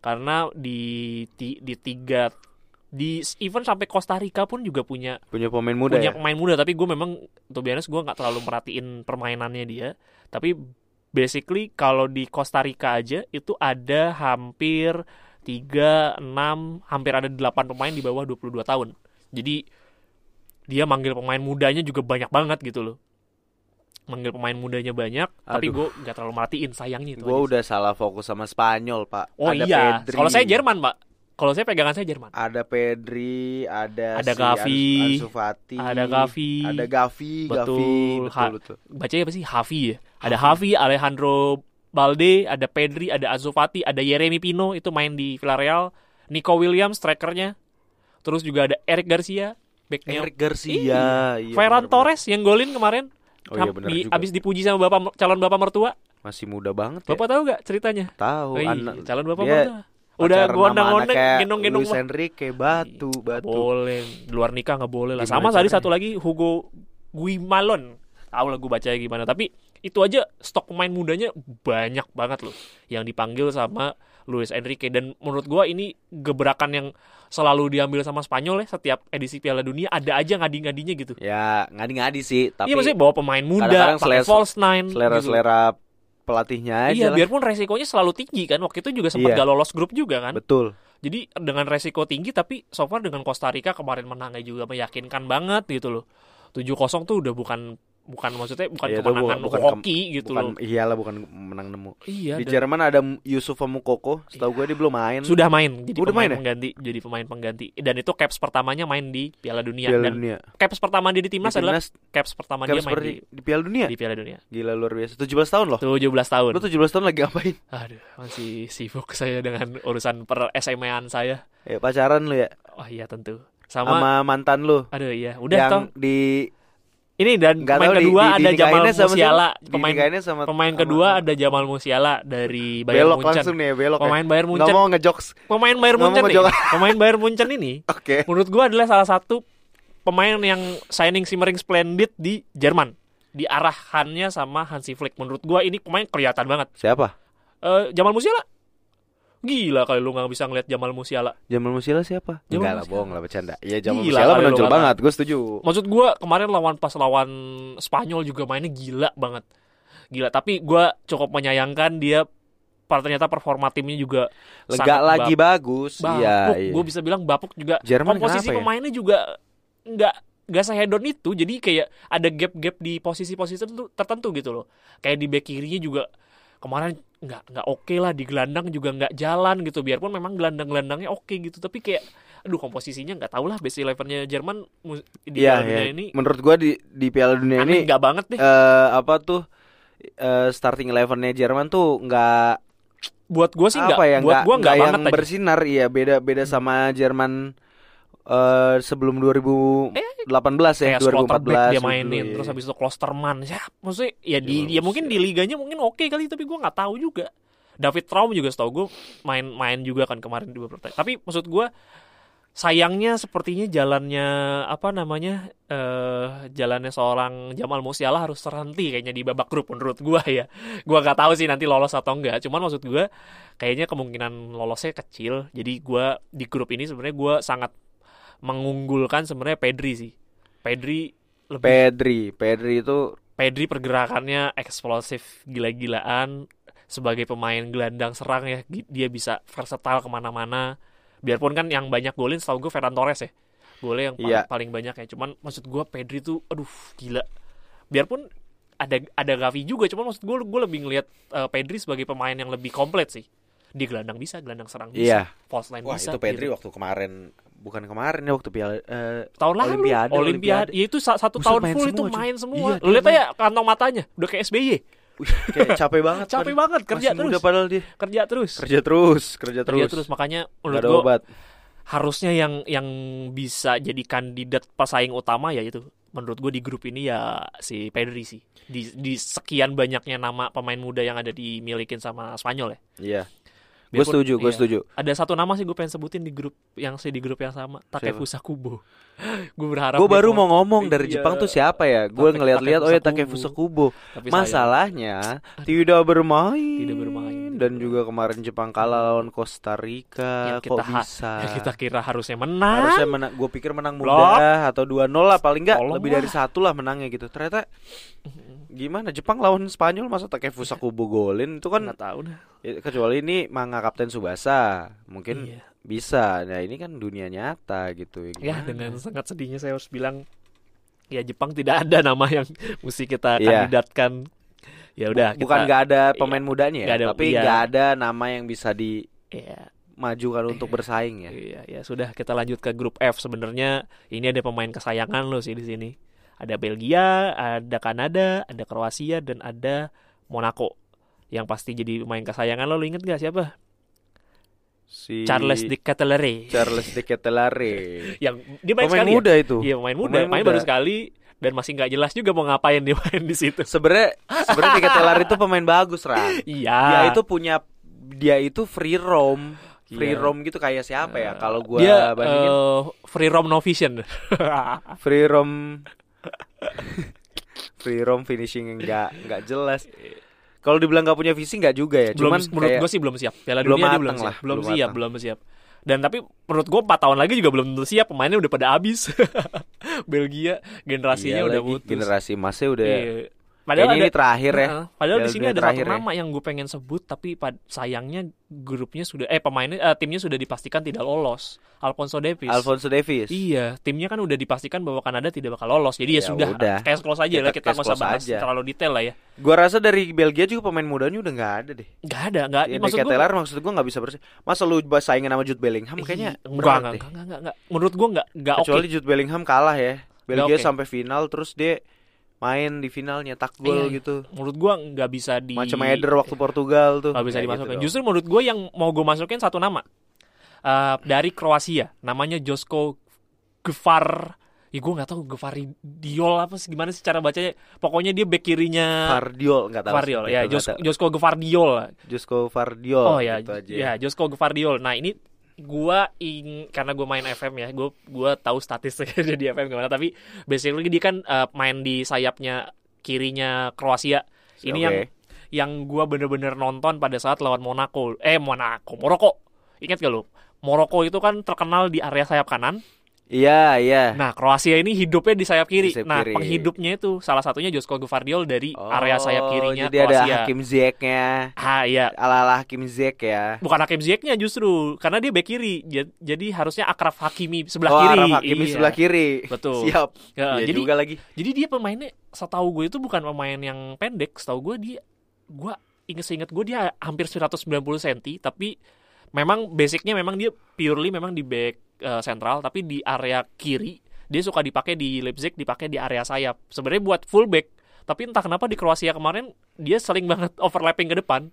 karena di di tiga di even sampai Costa Rica pun juga punya Punya pemain muda punya ya. pemain muda tapi gue memang tuh biasa gue nggak terlalu merhatiin permainannya dia tapi basically kalau di Costa Rica aja itu ada hampir 3, 6, hampir ada 8 pemain di bawah 22 tahun jadi dia manggil pemain mudanya juga banyak banget gitu loh manggil pemain mudanya banyak tapi Aduh. gue nggak terlalu merhatiin sayangnya itu Gue udah salah fokus sama Spanyol, Pak. oh ada iya kalau saya Jerman pak kalau saya pegangan saya Jerman. Ada Pedri, ada Ada si Gavi, Ansu Fati, ada Gavi, ada Gavi, Betul, Gavi, betul, Ha- betul. bacanya apa sih? Havi ya? Ada Havi. Alejandro Balde ada Pedri ada Ansu Fati ada Yeremi Pino itu main di Villarreal. Nico Williams strikernya. Terus juga ada Eric Garcia backnya. Eric Garcia, iya, Ferran. Torres yang golin kemarin. Oh iya benar Di- juga. abis dipuji sama bapak calon bapak mertua. Masih muda banget ya. bapak tahu gak ceritanya? Tahu Oh, iya, calon bapak dia mertua udah anak kayak gendong-gendong Luis Enrique batu, batu. boleh. Luar nikah nggak boleh lah. Sama tadi satu lagi Hugo Guimalon. Tahu lah gue bacanya gimana. Tapi itu aja stok pemain mudanya banyak banget loh. Yang dipanggil sama Luis Enrique. Dan menurut gua ini gebrakan yang selalu diambil sama Spanyol ya setiap edisi Piala Dunia ada aja ngadi-ngadinya gitu. Ya ngadi-ngadi sih, tapi iya maksudnya bawa pemain muda kadang-kadang pakai selera- false nine gitu. selera-selera pelatihnya aja iya lah. biarpun resikonya selalu tinggi kan waktu itu juga sempat Iya. gak lolos grup juga kan Betul. Jadi dengan resiko tinggi tapi so far dengan Costa Rica kemarin menangnya juga meyakinkan banget gitu loh. 7-0 tuh udah bukan bukan maksudnya bukan Iya, itu kemenangan bukan- bukan hoki gitu bukan loh. iyalah bukan menang nemu. Iya, Di dan Jerman ada Yusuf Mukoko, setahu gue dia belum main. sudah main jadi Udah pemain main ya? pengganti, jadi pemain pengganti. Dan itu caps pertamanya main di Piala Dunia Piala dan Dunia. caps pertama dia di timnas Di adalah timnas, caps pertama kayak dia main di, di Piala Dunia. di Piala Dunia. Gila luar biasa. 17 tahun loh. 17 tahun. Lu 17 tahun lagi ngapain? Aduh, masih sibuk saya dengan urusan per SMA-an saya. Ya pacaran lu ya Oh iya tentu. Sama, sama mantan lu. aduh iya, udah yang toh. di Ini dan nggak pemain tahu kedua di- ada Jamal sama siapa? Musiala, pemain Dinikahinnya sama Pemain sama- kedua ada Jamal Musiala dari Bayern belok Munchen. langsung nih ya, belok. ya. Pemain Bayern Nggak Munchen. mau ngejokes. Pemain Bayern nggak mau Munchen nih. Pemain Bayern Munchen ini Oke. menurut gua adalah salah satu pemain yang signing simmering splendid di Jerman. Diarahannya sama Hansi Flick. Menurut gua ini pemain kelihatan banget. Siapa? Eh, Jamal Musiala. Gila kali lu nggak bisa ngeliat Jamal Musiala. Jamal Musiala siapa? Jamal Enggak lah, bohong lah bercanda. Iya, Jamal Gila Musiala menonjol banget. Gue setuju. Maksud gua kemarin lawan pas lawan Spanyol juga mainnya gila banget. Gila, tapi gua cukup menyayangkan dia par- ternyata performa timnya juga Lega lagi bagus. bapuk. Iya, iya. Gue bisa bilang bapuk juga. Jerman Komposisi ya? pemainnya juga nggak nggak sehedon itu. Jadi kayak ada gap-gap di posisi-posisi tertentu, tertentu gitu loh. Kayak di back kirinya juga kemarin nggak nggak oke lah di gelandang juga nggak jalan gitu. Biarpun memang gelandang-gelandangnya oke gitu, tapi kayak aduh komposisinya nggak tahu lah base elevennya Jerman di Iya, Piala Dunia iya. ini Menurut gua di di Piala Dunia aneh ini nggak banget deh. eh apa tuh eh, starting elevennya Jerman tuh nggak buat gue sih nggak ya buat gue nggak yang banget aja. bersinar iya beda beda sama Jerman eh sebelum 2018 ya kayak Slotterbeck 2014 dia dulu, mainin iya. terus habis itu Klosterman. Ya maksudnya ya di Iya, ya mungkin di liganya mungkin oke kali tapi gue nggak tahu juga. David Traum juga setahu gue main-main juga kan kemarin di beberapa tapi maksud gue sayangnya sepertinya jalannya apa namanya eh jalannya seorang Jamal Musiala harus terhenti kayaknya di babak grup menurut gua ya. Gua nggak tahu sih nanti lolos atau enggak cuman maksud gua kayaknya kemungkinan lolosnya kecil. Jadi gua di grup ini sebenarnya gua sangat mengunggulkan sebenarnya Pedri sih Pedri lebih Pedri Pedri itu Pedri pergerakannya eksplosif gila-gilaan sebagai pemain gelandang serang ya dia bisa versatile ke mana-mana biarpun kan yang banyak golin setahu gue Ferran Torres ya golnya yang paling, Iya. paling banyak ya cuman maksud gue Pedri tuh aduh gila biarpun ada ada Gavi juga cuman maksud gue gue lebih ngelihat eh, Pedri sebagai pemain yang lebih komplit sih dia gelandang bisa gelandang serang bisa Iya. false line wah bisa itu Pedri gitu. waktu kemarin bukan kemarin ya waktu Piala eh, tahun lalu Olimpiade, Olimpiade, Olimpiade. ya itu sa- satu Buset, tahun main full itu semua, cuy. main semua. Iya, lihat aja kantong matanya udah kayak SBY wih, kayak capek banget capek kan. banget kerja Masih terus. muda padahal dia. Kerja terus. Kerja terus kerja terus, kerja terus. makanya menurut ada obat. harusnya yang yang bisa jadi kandidat pesaing utama ya itu menurut gue di grup ini ya si Pedri sih. Di, di sekian banyaknya nama pemain muda yang ada dimilikin sama Spanyol ya. Iya Gue setuju, gue iya. setuju. Ada satu nama sih gue pengen sebutin di grup yang sih di grup yang sama, Takefusa Kubo. gue berharap Gue baru mau- ngomong dari Iya. Jepang tuh siapa ya? Gue ngeliat-lihat oh ya Takefusa Kubo. tapi sayang. Masalahnya tidak bermain. Tidak bermain. Dan juga kemarin Jepang kalah lawan Costa Rica. Yang Kok kita ha- bisa? yang kita kira harusnya menang. Harusnya menang. Gue pikir menang Blok. mudah atau 2-0 lah paling nggak lebih dari satu lah menangnya gitu. Ternyata gimana Jepang lawan Spanyol masa Takefusa Kubo golin itu kan nggak tahu dah. ya, kecuali ini manga Kapten Subasa mungkin Iya. bisa. Nah ini kan dunia nyata gitu. Ya gimana? dengan sangat sedihnya saya harus bilang ya Jepang tidak ada nama yang mesti kita Iya. kandidatkan. Ya udah bukan nggak ada pemain mudanya ya, nggak ada- tapi iya. nggak ada nama yang bisa dimajukan ya, untuk bersaing ya. Iya, ya sudah kita lanjut ke grup F. Sebenarnya ini ada pemain kesayangan lo sih di sini. Ada Belgia, ada Kanada, ada Kroasia dan ada Monaco. Yang pasti jadi pemain kesayangan lo, lo inget gak siapa? Si Charles de Ketelaere. Charles de Ketelare. Yang dia main Pemain sekali ya? muda itu. Iya, pemain muda. Pemain Main muda. baru sekali dan masih nggak jelas juga mau ngapain dia main di situ. Sebenarnya sebenarnya de Ketelare itu pemain bagus, Ran. Iya. Dia itu punya dia itu free roam. Free Iya. roam gitu kayak siapa ya? Kalau gua dia bandingin eh, free roam no vision. free roam free roam finishing nggak nggak jelas. Kalau dibilang nggak punya visi nggak juga ya. belum Cuman menurut gue sih belum siap. Piala belum dunia dia belum siap. lah, Belum, belum siap, belum siap. Dan tapi menurut gue 4 tahun lagi juga belum tentu siap. Pemainnya udah pada habis. Belgia generasinya iya udah lagi, putus. generasi emasnya udah Iya. Padahal Kayaknya ada ini terakhir ya. Heeh. Padahal di sini ada satu ya. nama yang gue pengen sebut tapi pad- sayangnya grupnya sudah eh pemainnya eh, timnya sudah dipastikan tidak lolos. Alfonso Davies. Alfonso Davies. Iya, timnya kan udah dipastikan bahwa Kanada tidak bakal lolos. Jadi ya, Ya sudah, udah. case close aja Kita lah kita case nggak usah bahas aja. terlalu detail lah ya. Gua rasa dari Belgia juga pemain mudanya udah nggak ada deh. Nggak ada, nggak. Ya, maksud gue maksud gua nggak bisa bersih. Masa lu saingin sama Jude Bellingham kayaknya enggak, enggak, deh. enggak, enggak, enggak. Menurut gue enggak, enggak oke. Kecuali Jude Bellingham kalah ya. Belgia oke. sampai final terus dia main di final nyetak gol Iya, gitu. Menurut gue nggak bisa di Macam Eder waktu Portugal tuh. nggak bisa Kayak dimasukkan. gitu. Justru menurut gue yang mau gue masukin satu nama Eh, dari Kroasia, namanya Josko Gvar. Ya gue nggak tahu Gvari Diol apa sih gimana sih cara bacanya. Pokoknya dia back kirinya Vardiol nggak tahu. Gvardiol. Ya, Jos. Josko Gvardiol. Josko Vardiol. Oh ya, gitu aja. ya Josko Gvardiol. Nah ini gua ing karena gue main FM ya, gua gua tahu statistiknya di FM gimana. Tapi basically dia kan eh, main di sayapnya kirinya Kroasia. Ini yang yang gua bener-bener nonton pada saat lawan Monaco. Eh Monaco, Maroko. Ingat gak lu? Maroko itu kan terkenal di area sayap kanan. Iya, iya. Nah, Kroasia ini hidupnya di sayap kiri. Di sayap nah, kiri. penghidupnya itu salah satunya Josko Gvardiol dari area sayap kirinya Oh, Jadi ada Kroasia. Hakim Ziyech-nya. Ah, iya. Ala-ala Hakim Ziyech ya. Bukan Hakim Ziyech-nya justru karena dia back kiri. Ja- Jadi harusnya Akraf Hakimi sebelah oh, kiri. Araf Hakimi Iya. sebelah kiri. Betul. Siap. Ya, Iya jadi juga lagi. jadi dia pemainnya setahu gue itu bukan pemain yang pendek, setahu gue dia gue inget inget gue dia hampir 190 cm tapi memang basicnya memang dia purely memang di back eh, sentral tapi di area kiri dia suka dipakai di Leipzig dipakai di area sayap sebenarnya buat fullback tapi entah kenapa di Kroasia kemarin dia sering banget overlapping ke depan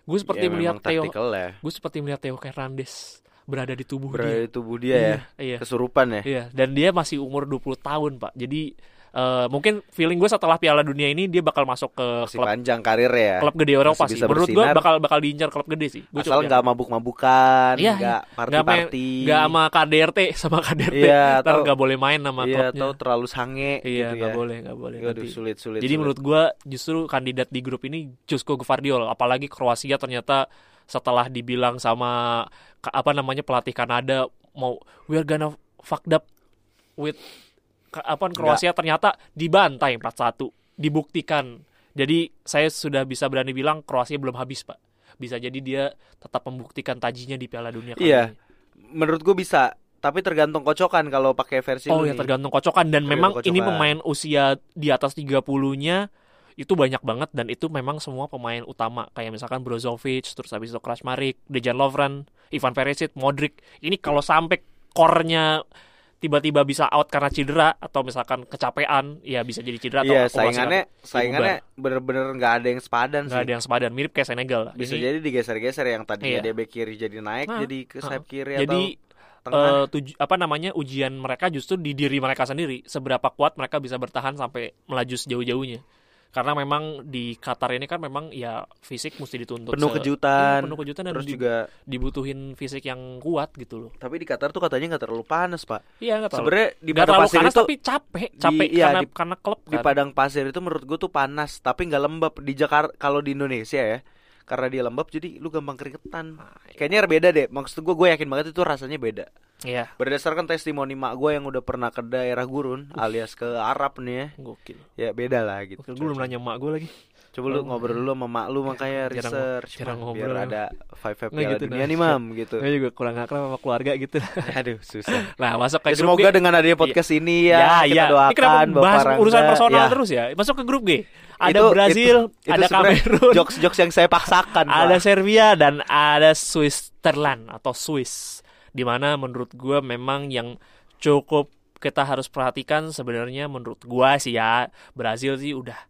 gue seperti Ya, melihat Theo ya. gue seperti melihat Theo Hernandez berada di tubuh Berada dia di tubuh dia ya. iya Kesurupan ya. Iya, dan dia masih umur 20 tahun, Pak. Jadi eh, mungkin feeling gue setelah Piala Dunia ini dia bakal masuk ke Masih klub panjang karirnya ya. klub gede Eropa sih. Menurut gue bakal bakal diincar klub gede sih. Gua Asal nggak mabuk-mabukan, Iya, nggak main- party-party. nggak sama KDRT sama KDRT. Iya, Ntar nggak boleh main sama Iya, klubnya. atau terlalu sange Iya, gitu nggak ya. boleh, nggak boleh. Aduh, sulit, sulit. Jadi sulit. menurut gue justru kandidat di grup ini Josko Gvardiol. Apalagi Kroasia ternyata setelah dibilang sama apa namanya pelatih Kanada mau we're gonna fucked up with apa Kroasia ternyata dibantai 4-1 dibuktikan. Jadi saya sudah bisa berani bilang Kroasia belum habis pak. Bisa jadi dia tetap membuktikan tajinya di Piala Dunia kali Iya. ini. menurut gue bisa, tapi tergantung kocokan kalau pakai versi Oh ya tergantung kocokan dan memang Tergantung ini kocokan. pemain usia di atas 30-nya itu banyak banget dan itu memang semua pemain utama kayak misalkan Brozovic, terus habis itu Krasmarik, Dejan Lovren, Ivan Perisic, Modric. Ini kalau sampai core-nya tiba-tiba bisa out karena cedera atau misalkan kecapean, ya bisa jadi cedera atau Iya, akumulasi saingannya saingannya bener-bener nggak ada yang sepadan nggak sih. ada yang sepadan, mirip kayak Senegal lah. Bisa Ini, jadi digeser-geser yang tadinya Iya. dia back kiri jadi naik Nah, jadi ke sayap kiri jadi atau tengah. eh, tuju- apa namanya ujian mereka justru di diri mereka sendiri seberapa kuat mereka bisa bertahan sampai melaju sejauh-jauhnya karena memang di Qatar ini kan memang ya fisik mesti dituntut Penuh se- kejutan. Iya, penuh kejutan dan Terus di- juga dibutuhin fisik yang kuat gitu loh tapi di Qatar tuh katanya nggak terlalu panas, Pak. iya nggak terlalu Sebenarnya di padang terlalu pasir panas itu tapi capek capek iya, karena di- karena klub di kan. padang pasir itu menurut gue tuh panas, tapi nggak lembab. Di Jakarta kalau di Indonesia ya, karena dia lembab jadi lu gampang keringetan. Nah, Kayaknya beda deh. Maksud gue gue yakin banget itu rasanya beda. iya Berdasarkan testimoni mak gue yang udah pernah ke daerah gurun alias ke Arab nih ya. gokil Ya beda lah gitu. gokil gue belum nanya emak gue lagi Coba lu ngobrol dulu sama mak lu makanya Jarang- research jarang ngobrol biar ada five five piala gitu, dunia nah. nih mam gitu. gue juga kurang akrab sama keluarga gitu Aduh susah. nah masuk ke Ya, grup semoga G. dengan adanya podcast ini ya, ya, kita ya. doakan Ini kenapa bahas Rangga. urusan personal Ya, terus ya? Masuk ke grup G. Ada itu- Brazil, itu- itu ada Kamerun, Jokes-jokes yang saya paksakan. ada. Serbia dan ada Switzerland atau Swiss. Di mana menurut gua memang yang cukup kita harus perhatikan sebenarnya menurut gua sih ya Brazil sih udah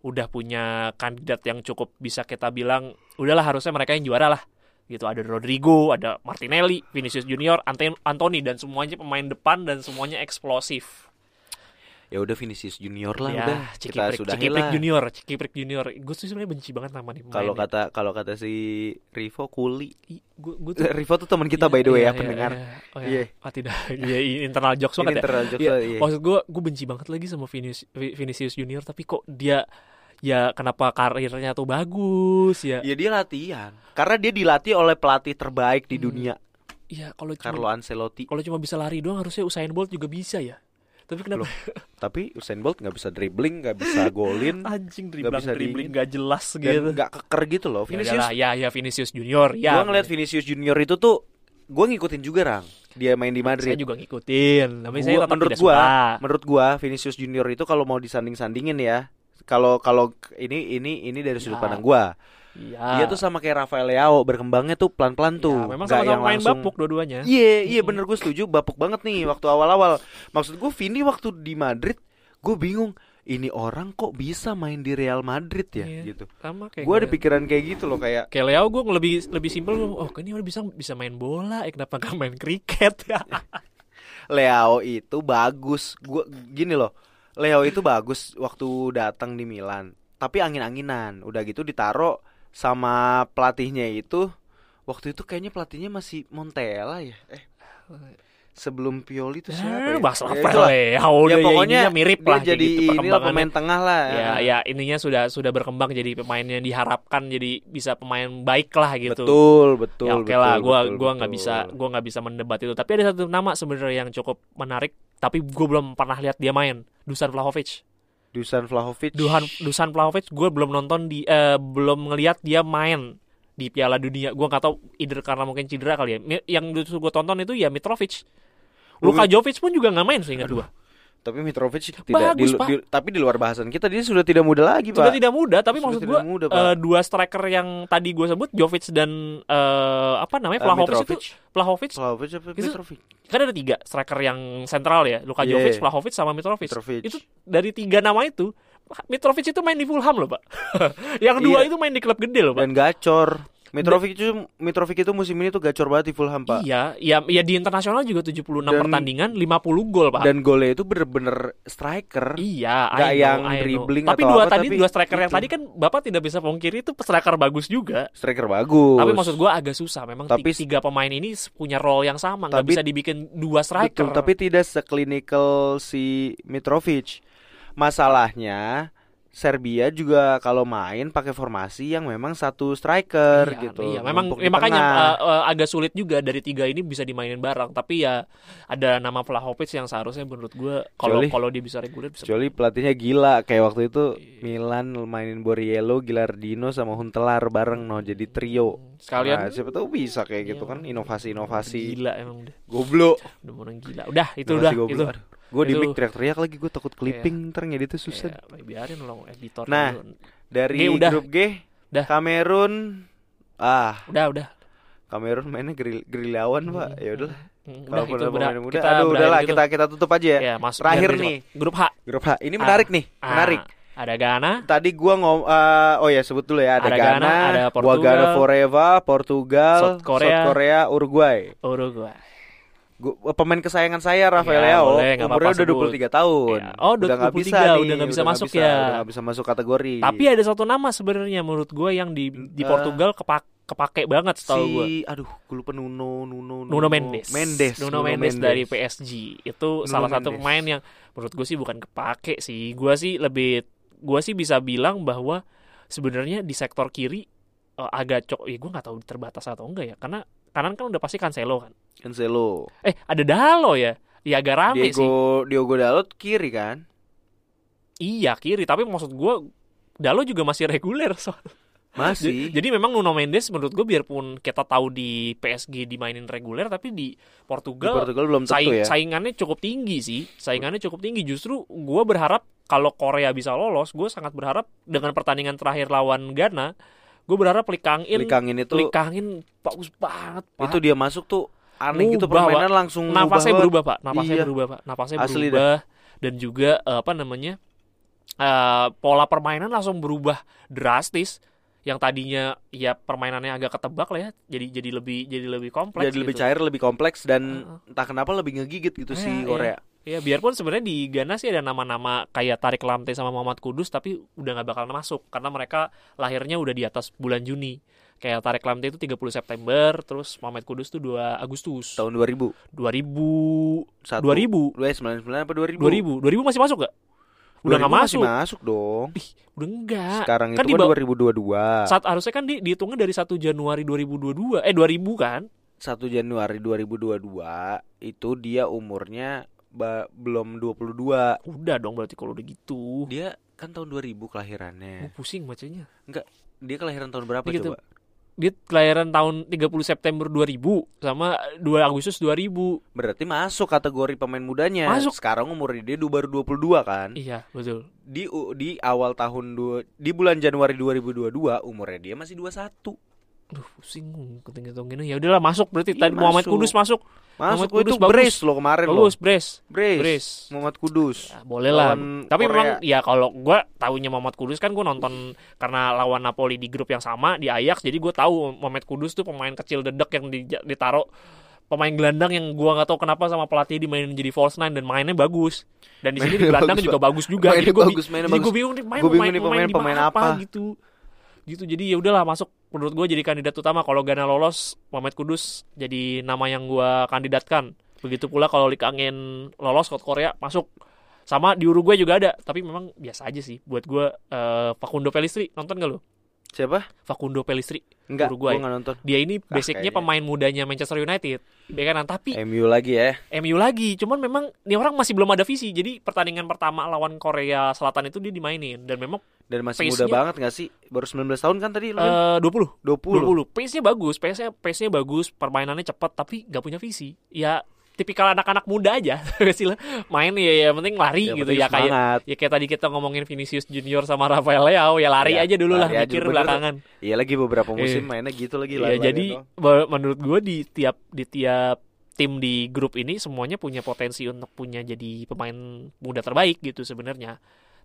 udah punya kandidat yang cukup bisa kita bilang udahlah harusnya mereka yang juara lah gitu ada Rodrigo, ada Martinelli, Vinicius Junior, Anthony dan semuanya pemain depan dan semuanya eksplosif. Ya udah Vinicius Junior lah ya, udah kita Cikiprik, sudah Cikiprik Junior, Cikiprik Junior. Gue tuh sebenarnya benci banget nama nih. Kalau kata kalau kata si Rivo Kuli. gue tuh Rivo tuh teman kita Iya, by the way iya, ya iya, pendengar. iya. Oh, Iya. iya. Ah, tidak. Iya, internal jokes banget ya. internal jokes lah, iya. Maksud gue, gue benci banget lagi sama Vinicius, Vinicius Junior. Tapi kok dia, ya kenapa karirnya tuh bagus ya? Ya dia latihan. Karena dia dilatih oleh pelatih terbaik di Hmm. dunia, Iya, kalau Carlo cuma Ancelotti. kalau cuma bisa lari doang harusnya Usain Bolt juga bisa ya. Tapi kenapa Tapi Usain Bolt nggak bisa dribbling, nggak bisa golin, anjing Nggak dribbling bisa dribbling diingin. gak jelas gitu? nggak keker gitu loh. Ya Vinicius, udahlah, ya ya Vinicius Junior ya. gua ngeliat Vinicius Junior itu tuh, gue ngikutin juga rang. Dia main di saya Madrid. juga ngikutin, tapi saya Gua- tetap menurut gua, suka. menurut gua Vinicius Junior itu kalau mau disanding-sandingin ya, kalau kalau ini ini ini dari sudut Ya. pandang gua. Iya. Dia tuh sama kayak Rafael Leao berkembangnya tuh pelan-pelan tuh. Ya, memang Nggak sama-sama yang main langsung- bapuk dua-duanya. Iya, iya bener gue setuju bapuk banget nih waktu awal-awal. Maksud gue Vini waktu di Madrid, gue bingung ini orang kok bisa main di Real Madrid ya Iya. gitu. Sama kayak Gue ada pikiran kayak gitu loh kayak Kayak Leo gue lebih lebih simpel oh ini orang bisa bisa main bola eh kenapa gak main kriket ya Leo itu bagus. Gue gini loh, Leo itu bagus waktu datang di Milan. Tapi angin-anginan. Udah gitu ditaro sama pelatihnya itu. Waktu itu kayaknya pelatihnya masih Montella ya. Eh, sebelum Pioli itu siapa ya? bahas Ya, apa itulah. Leo ya udah ya, pokoknya ininya mirip lah jadi gitu inilah perkembangannya. pemain tengah lah ya ya ininya sudah sudah berkembang jadi pemain yang diharapkan jadi bisa pemain baik lah gitu betul betul ya oke betul, lah betul, gua nggak bisa gua nggak bisa mendebat itu tapi ada satu nama sebenarnya yang cukup menarik tapi gue belum pernah lihat dia main. Dusan Vlahovic. Dusan Vlahovic? Duhan Dusan Vlahovic gue belum nonton di eh, belum ngelihat dia main di Piala Dunia. Gue nggak tahu either karena mungkin cedera kali ya. Yang gue tonton itu ya Mitrovic. Luka Jovic pun juga nggak main seingat gue tapi Mitrovic tidak Bagus, di, Pak. di- tapi di luar bahasan kita dia sudah tidak muda lagi sudah pak tidak muda tapi Sudah maksud tidak gue muda, eh, dua striker yang tadi gue sebut Jovic dan eh, apa namanya Eh, Vlahovic itu Mitrovic. Vlahovic Vlahovic apa Itu- Mitrovic kan ada tiga striker yang sentral ya Luka Iya. Jovic, Vlahovic sama Mitrovic. Mitrovic Itu dari tiga nama itu Mitrovic itu main di Fulham loh pak. yang dua Iya. itu main di klub gede loh pak. dan gacor Mitrovic itu Mitrovic itu musim ini tuh gacor banget di Fulham pak Iya, ya, ya di internasional juga 76 Dan- pertandingan, 50 gol pak. dan golnya itu bener-bener striker Iya, Nggak I know, yang dribbling Tapi atau dua apa, tadi tapi dua striker yang itu. tadi kan bapak tidak bisa pungkiri itu striker bagus juga. striker bagus Tapi maksud gua agak susah. Memang Tapi- ti- tiga pemain ini punya role yang sama, nggak bisa dibikin dua striker. Betul, tapi tidak seklinikal si Mitrovic. Masalahnya Serbia juga kalau main pakai formasi yang memang satu striker Iya, gitu. Iya, memang ya makanya uh, uh, agak sulit juga dari tiga ini bisa dimainin bareng. Tapi ya ada nama Vlahovic yang seharusnya menurut gua kalau kalau dia bisa reguler bisa. Kecuali pelatihnya gila kayak waktu itu Iya. Milan mainin Borriello, Gilardino sama Huntelar bareng no jadi trio. Sekalian Nah, siapa tahu bisa kayak gitu Iya. kan inovasi-inovasi. gila emang udah. Goblok. Udah orang gila. Udah itu Inovasi udah goblok. itu. Gue di mic teriak-teriak lagi gue takut clipping ntar ngeditnya susah. Ya, biarin lo editor. Nah. dulu. Dari G udah. grup G, Udah. Kamerun ah, Udah, udah. Kamerun mainnya geril geriliawan, Pak. Ya udah. Hmm, Kalau pemain udah. muda, Kita aduh udahlah gitu. kita kita tutup aja ya. Ya, masuk Terakhir nih. Grup H. Grup H. Ini menarik nih, Ah, menarik. Ada Ghana, Tadi gua ngom eh, oh ya sebut dulu ya ada, Ada Ghana, Ghana, ada Portugal, Wagana Forever, Portugal, South Korea, Korea, Uruguay. Uruguay. Gua, pemain kesayangan saya Rafael Ya, Leao boleh, umurnya udah sebut. 23 tahun. Ya. Oh, udah nggak 23, bisa udah nih, nggak bisa masuk nggak ya. Udah nggak bisa masuk kategori. Tapi ada satu nama sebenarnya menurut gue yang di di Eh. Portugal kepak kepake banget setahu si gue. aduh, gue lupa Nuno Nuno Nuno Mendes. Mendes. Nuno, Mendes, dari PSG. Itu Nuno salah satu Mendes. pemain yang menurut gue sih bukan kepake sih. Gue sih lebih gue sih bisa bilang bahwa sebenarnya di sektor kiri eh, agak cok ya gue nggak tahu terbatas atau enggak ya karena kanan kan udah pasti Cancelo kan Cancelo. eh ada Dalo ya ya agak rame sih Diego Diogo Dalot kiri kan? iya kiri tapi maksud gue Dalo juga masih reguler so. Masih. Jadi, jadi memang Nuno Mendes menurut gue biarpun kita tahu di PSG dimainin reguler tapi di Di Portugal, Portugal belum tentu saing- ya. saingannya cukup tinggi sih. Saingannya cukup tinggi. Justru gue berharap kalau Korea bisa lolos, gue sangat berharap dengan pertandingan terakhir lawan Ghana, gue berharap Lee Kang In, itu Lee Kang In bagus banget. Pak. itu dia masuk tuh aneh gitu permainan langsung nafasnya ubah banget. berubah pak, nafasnya Iya. berubah pak, nafasnya Asli berubah dan juga eh, apa namanya eh, pola permainan langsung berubah drastis. Yang tadinya ya permainannya agak ketebak lah ya, jadi jadi lebih jadi lebih kompleks. jadi lebih gitu. cair, lebih kompleks dan Heeh. entah kenapa lebih ngegigit gitu Iya, si iya. Korea. Ya biarpun sebenarnya di Ghana sih ada nama-nama kayak Tarik Lamte sama Muhammad Kudus tapi udah nggak bakal masuk karena mereka lahirnya udah di atas bulan Juni. Kayak Tarik Lamte itu 30 September, terus Muhammad Kudus tuh 2 Agustus. Tahun 2000. 2000 Satu. 2000 Dua sembilan sembilan apa 2000? 2000 2000 masih masuk gak? Udah 2000 nggak masih masuk. masuk dong. Ih, udah enggak. Sekarang kan itu kan ba- 2022. Saat harusnya kan di, dihitungnya dari 1 Januari 2022. Eh 2000 kan? 1 Januari 2022 itu dia umurnya ba- belum 22. Udah dong berarti kalau udah gitu. Dia kan tahun 2000 kelahirannya. Gue pusing bacanya. Dia kelahiran tahun berapa Gitu. coba? Dia kelahiran tahun 30 September 2000 sama 2 Agustus 2000. Berarti masuk kategori pemain mudanya. Masuk. Sekarang umurnya dia du- baru 22 kan. Iya, betul. Di di awal tahun dua, di bulan Januari 2022 umurnya dia masih 21. Aduh, pusing hitung-hitungin. Ya udahlah masuk berarti Iya, tadi Muhammad masuk. Kudus masuk. Masuk Muhammad itu Kudus bagus. brace lo kemarin Bagus, lo. brace. Brace. Brace. Muhammad Kudus. Ya, boleh lah. Tapi Korea. memang ya kalau gua tahunya Muhammad Kudus kan gua nonton karena lawan Napoli di grup yang sama di Ajax jadi gua tahu Muhammad Kudus tuh pemain kecil dedek yang di, ditaruh pemain gelandang yang gua nggak tahu kenapa sama pelatih dimainin jadi false nine dan mainnya bagus. Dan di sini di gelandang bagus, juga bagus juga. Mainnya Jadi gua bagus, mainnya jadi bagus. gua bingung nih main Gua bingung pemain, pemain, apa. gitu. Gitu. Jadi ya udahlah masuk. Menurut gua jadi kandidat utama. Kalau Ghana lolos Muhammad Kudus jadi nama yang gua kandidatkan. Begitu pula kalau Lee Kang-in lolos ke Korea masuk. Sama di Uruguay juga ada. Tapi memang biasa aja sih buat gue eh, Facundo Pellistri nonton gak lo Siapa? Facundo Pellistri Enggak, Uruguay. gua nggak nonton. dia ini Ah, basicnya pemain mudanya Manchester United. Ya tapi MU lagi ya. MU lagi. Cuman memang ini orang masih belum ada visi. Jadi pertandingan pertama lawan Korea Selatan itu dia dimainin. Dan memang Dan masih muda banget gak sih? Baru 19 tahun kan tadi eh kan? 20 20. 20 pace-nya bagus pace-nya pace-nya bagus permainannya cepat tapi nggak punya visi ya tipikal anak-anak muda aja sih lah main ya ya penting lari gitu ya kayak semangat. ya kayak tadi kita ngomongin Vinicius Junior sama Rafael Leao ya lari Ya, aja dulu lah mikir belakangan Iya lagi beberapa musim Iya. mainnya gitu lagi ya lari-larian jadi menurut gue di tiap di tiap tim di grup ini semuanya punya potensi untuk punya jadi pemain muda terbaik gitu sebenarnya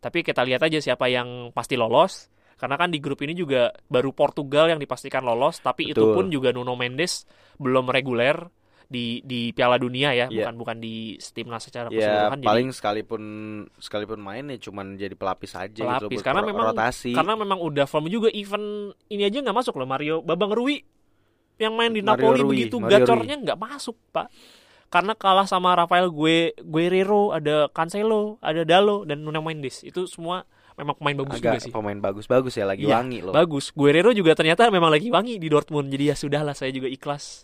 tapi kita lihat aja siapa yang pasti lolos. Karena kan di grup ini juga baru Portugal yang dipastikan lolos tapi itu pun juga Nuno Mendes belum reguler di di Piala Dunia ya Iya. bukan bukan di timnas secara keseluruhan jadi paling sekalipun sekalipun main ya cuman jadi pelapis aja gitu Pelapis, buat karena memang- rotasi. karena memang udah form juga event ini aja nggak masuk loh Mario Babang Rui yang main di Mario Napoli Rui, begitu Mario gacornya nggak masuk pak karena kalah sama Rafael Gue Guerrero ada Cancelo ada Dalo dan Nuno Mendes itu semua memang pemain bagus juga agak sih pemain bagus-bagus ya lagi Iya, wangi loh. bagus Guerrero juga ternyata memang lagi wangi di Dortmund jadi ya sudahlah saya juga ikhlas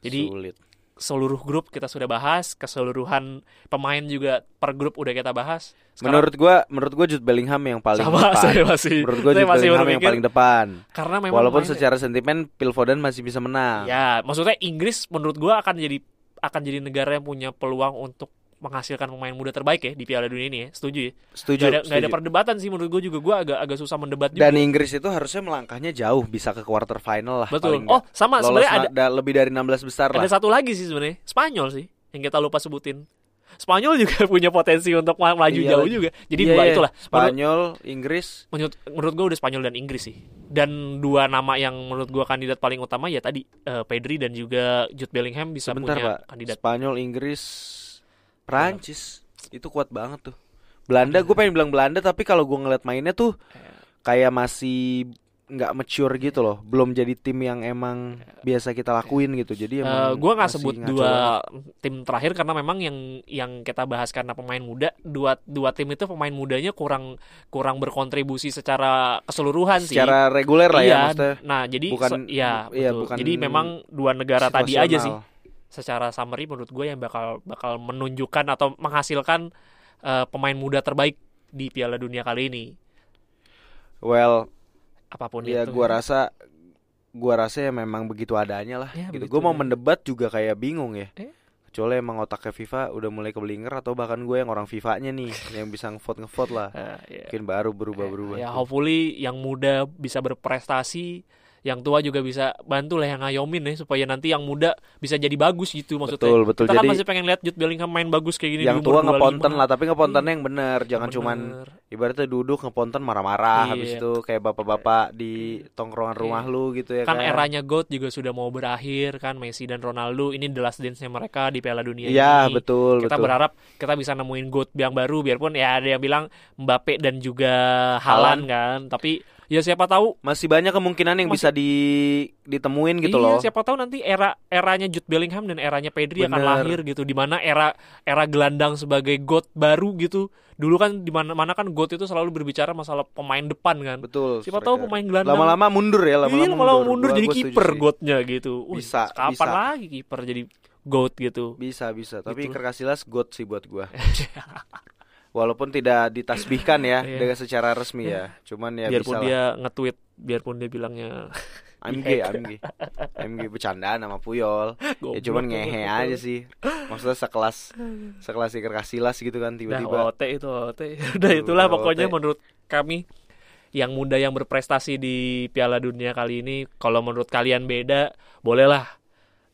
jadi Sulit. seluruh grup kita sudah bahas keseluruhan pemain juga per grup udah kita bahas Menurut gua menurut gua Jude Bellingham yang paling sama depan. saya masih menurut gua saya Jude masih Bellingham yang berpikir paling depan. karena memang Walaupun secara sentimen Phil Foden masih bisa menang. Ya, maksudnya Inggris menurut gua akan jadi akan jadi negara yang punya peluang untuk menghasilkan pemain muda terbaik ya di Piala Dunia ini ya. Setuju ya? Setuju. Gak ada, nggak ada setuju. perdebatan sih menurut gua juga gua agak agak susah mendebat juga. Dan Inggris itu harusnya melangkahnya jauh bisa ke quarter final lah Betul. Oh, sama sebenarnya ada na- da- lebih dari 16 besar ada lah. satu lagi sih sebenarnya. Spanyol sih yang kita lupa sebutin. Spanyol juga punya potensi untuk maju Iya jauh juga. Jadi Iya, dua iya. itulah. Menurut, Spanyol, Inggris. menurut menurut gue udah Spanyol dan Inggris sih. Dan dua nama yang menurut gue kandidat paling utama ya tadi eh, Pedri dan juga Jude Bellingham bisa Sebentar, punya Pak. kandidat. Spanyol, Inggris, Prancis. Itu kuat banget tuh. Belanda, gue pengen bilang Belanda tapi kalau gue ngeliat mainnya tuh kayak masih nggak mature gitu loh. Belum jadi tim yang emang biasa kita lakuin gitu. Jadi emang gue nggak sebut dua banget. tim terakhir karena memang yang yang kita bahas karena pemain muda dua dua tim itu pemain mudanya kurang kurang berkontribusi secara keseluruhan sih. secara reguler lah ya Iya, maksudnya. nah jadi bukan- se- ya, iya, betul. bukan jadi memang dua negara tadi aja sih secara summary menurut gue yang bakal bakal menunjukkan atau menghasilkan eh, pemain muda terbaik di Piala Dunia kali ini Well, apa pun ya itu. gua rasa gua rasa ya memang begitu adanya lah Ya, gitu. Gue mau mendebat juga kayak bingung ya. Eh. Kecuali emang otaknya FIFA udah mulai kebelinger atau bahkan gue yang orang FIFA-nya nih yang bisa ngevote ngevote lah. Eh, ya. Mungkin baru berubah-berubah. Ya hopefully yang muda bisa berprestasi, yang tua juga bisa bantu lah yang ngayomin ya supaya nanti yang muda bisa jadi bagus gitu maksudnya. Betul, betul. Kita kan Jadi masih pengen lihat Jude Bellingham main bagus kayak gini yang tua umur 25. ngeponten lah, tapi ngepontennya yang bener, jangan Bener. cuman ibaratnya duduk ngeponten marah-marah Iya. habis itu kayak bapak-bapak di tongkrongan rumah lu gitu ya kan kan. eranya GOAT juga sudah mau berakhir kan Messi dan Ronaldo ini the last dance-nya mereka di Piala Dunia Iya, ini. betul, Kita betul. berharap kita bisa nemuin GOAT yang baru biarpun ya ada yang bilang Mbappe dan juga Haaland kan, tapi ya siapa tahu Masih banyak kemungkinan yang Masih- bisa di ditemuin gitu iya, loh. siapa tahu nanti era eranya Jude Bellingham dan eranya Pedri akan Bener. lahir gitu di mana era era gelandang sebagai GOAT baru gitu. Dulu kan di mana-mana kan GOAT itu selalu berbicara masalah pemain depan kan. Betul. Siapa tahu pemain gelandang lama-lama mundur ya, lama-lama iya, lama-lama mundur jadi kiper sih. GOAT-nya gitu. Wih, Bisa, kapan bisa. lagi kiper jadi GOAT gitu. Bisa, bisa. Tapi Gitu. Iker Casillas god sih buat gua. Walaupun tidak ditasbihkan ya Iya. dengan secara resmi ya. Cuman ya biarpun bisa dia nge-tweet, biarpun dia bilangnya I'm gay, I'm gay. I'm gay bercandaan sama Puyol. ya goblok, cuman goblok, ngehe goblok. aja sih. Maksudnya sekelas sekelas Iker Casillas gitu kan Nah, tiba-tiba. OT itu OT. Udah itulah Udah pokoknya OT. menurut kami yang muda yang berprestasi di Piala Dunia kali ini kalau menurut kalian beda, bolehlah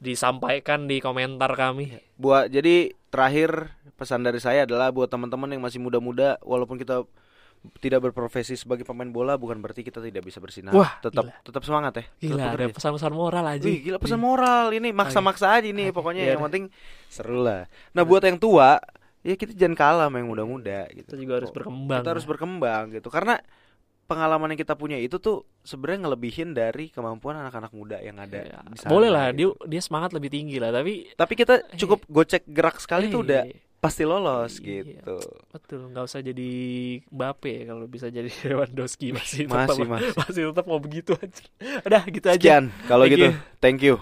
disampaikan di komentar kami. Buat jadi terakhir pesan dari saya adalah buat teman-teman yang masih muda-muda walaupun kita tidak berprofesi sebagai pemain bola bukan berarti kita tidak bisa bersinar. Wah, tetap gila. tetap semangat ya. Gila, ada bekerja. pesan-pesan moral aja. Wih, gila pesan moral ini maksa-maksa aja nih pokoknya Iya yang penting seru lah. Nah, buat yang tua, ya kita jangan kalah sama yang muda-muda gitu. Kita juga harus berkembang. Kita harus berkembang gitu. Karena pengalaman yang kita punya itu tuh sebenarnya ngelebihin dari kemampuan anak-anak muda yang ada Ya, di sana, boleh lah, gitu. dia dia semangat lebih tinggi lah, tapi Tapi kita cukup gocek gerak sekali tuh Eh, udah pasti lolos Iya. gitu. betul, nggak usah jadi Mbappe ya, kalau bisa jadi Lewandowski masih tetap Masih, masih. masih tetap mau begitu aja. Udah gitu aja. Sekian kalau gitu. you. Thank you.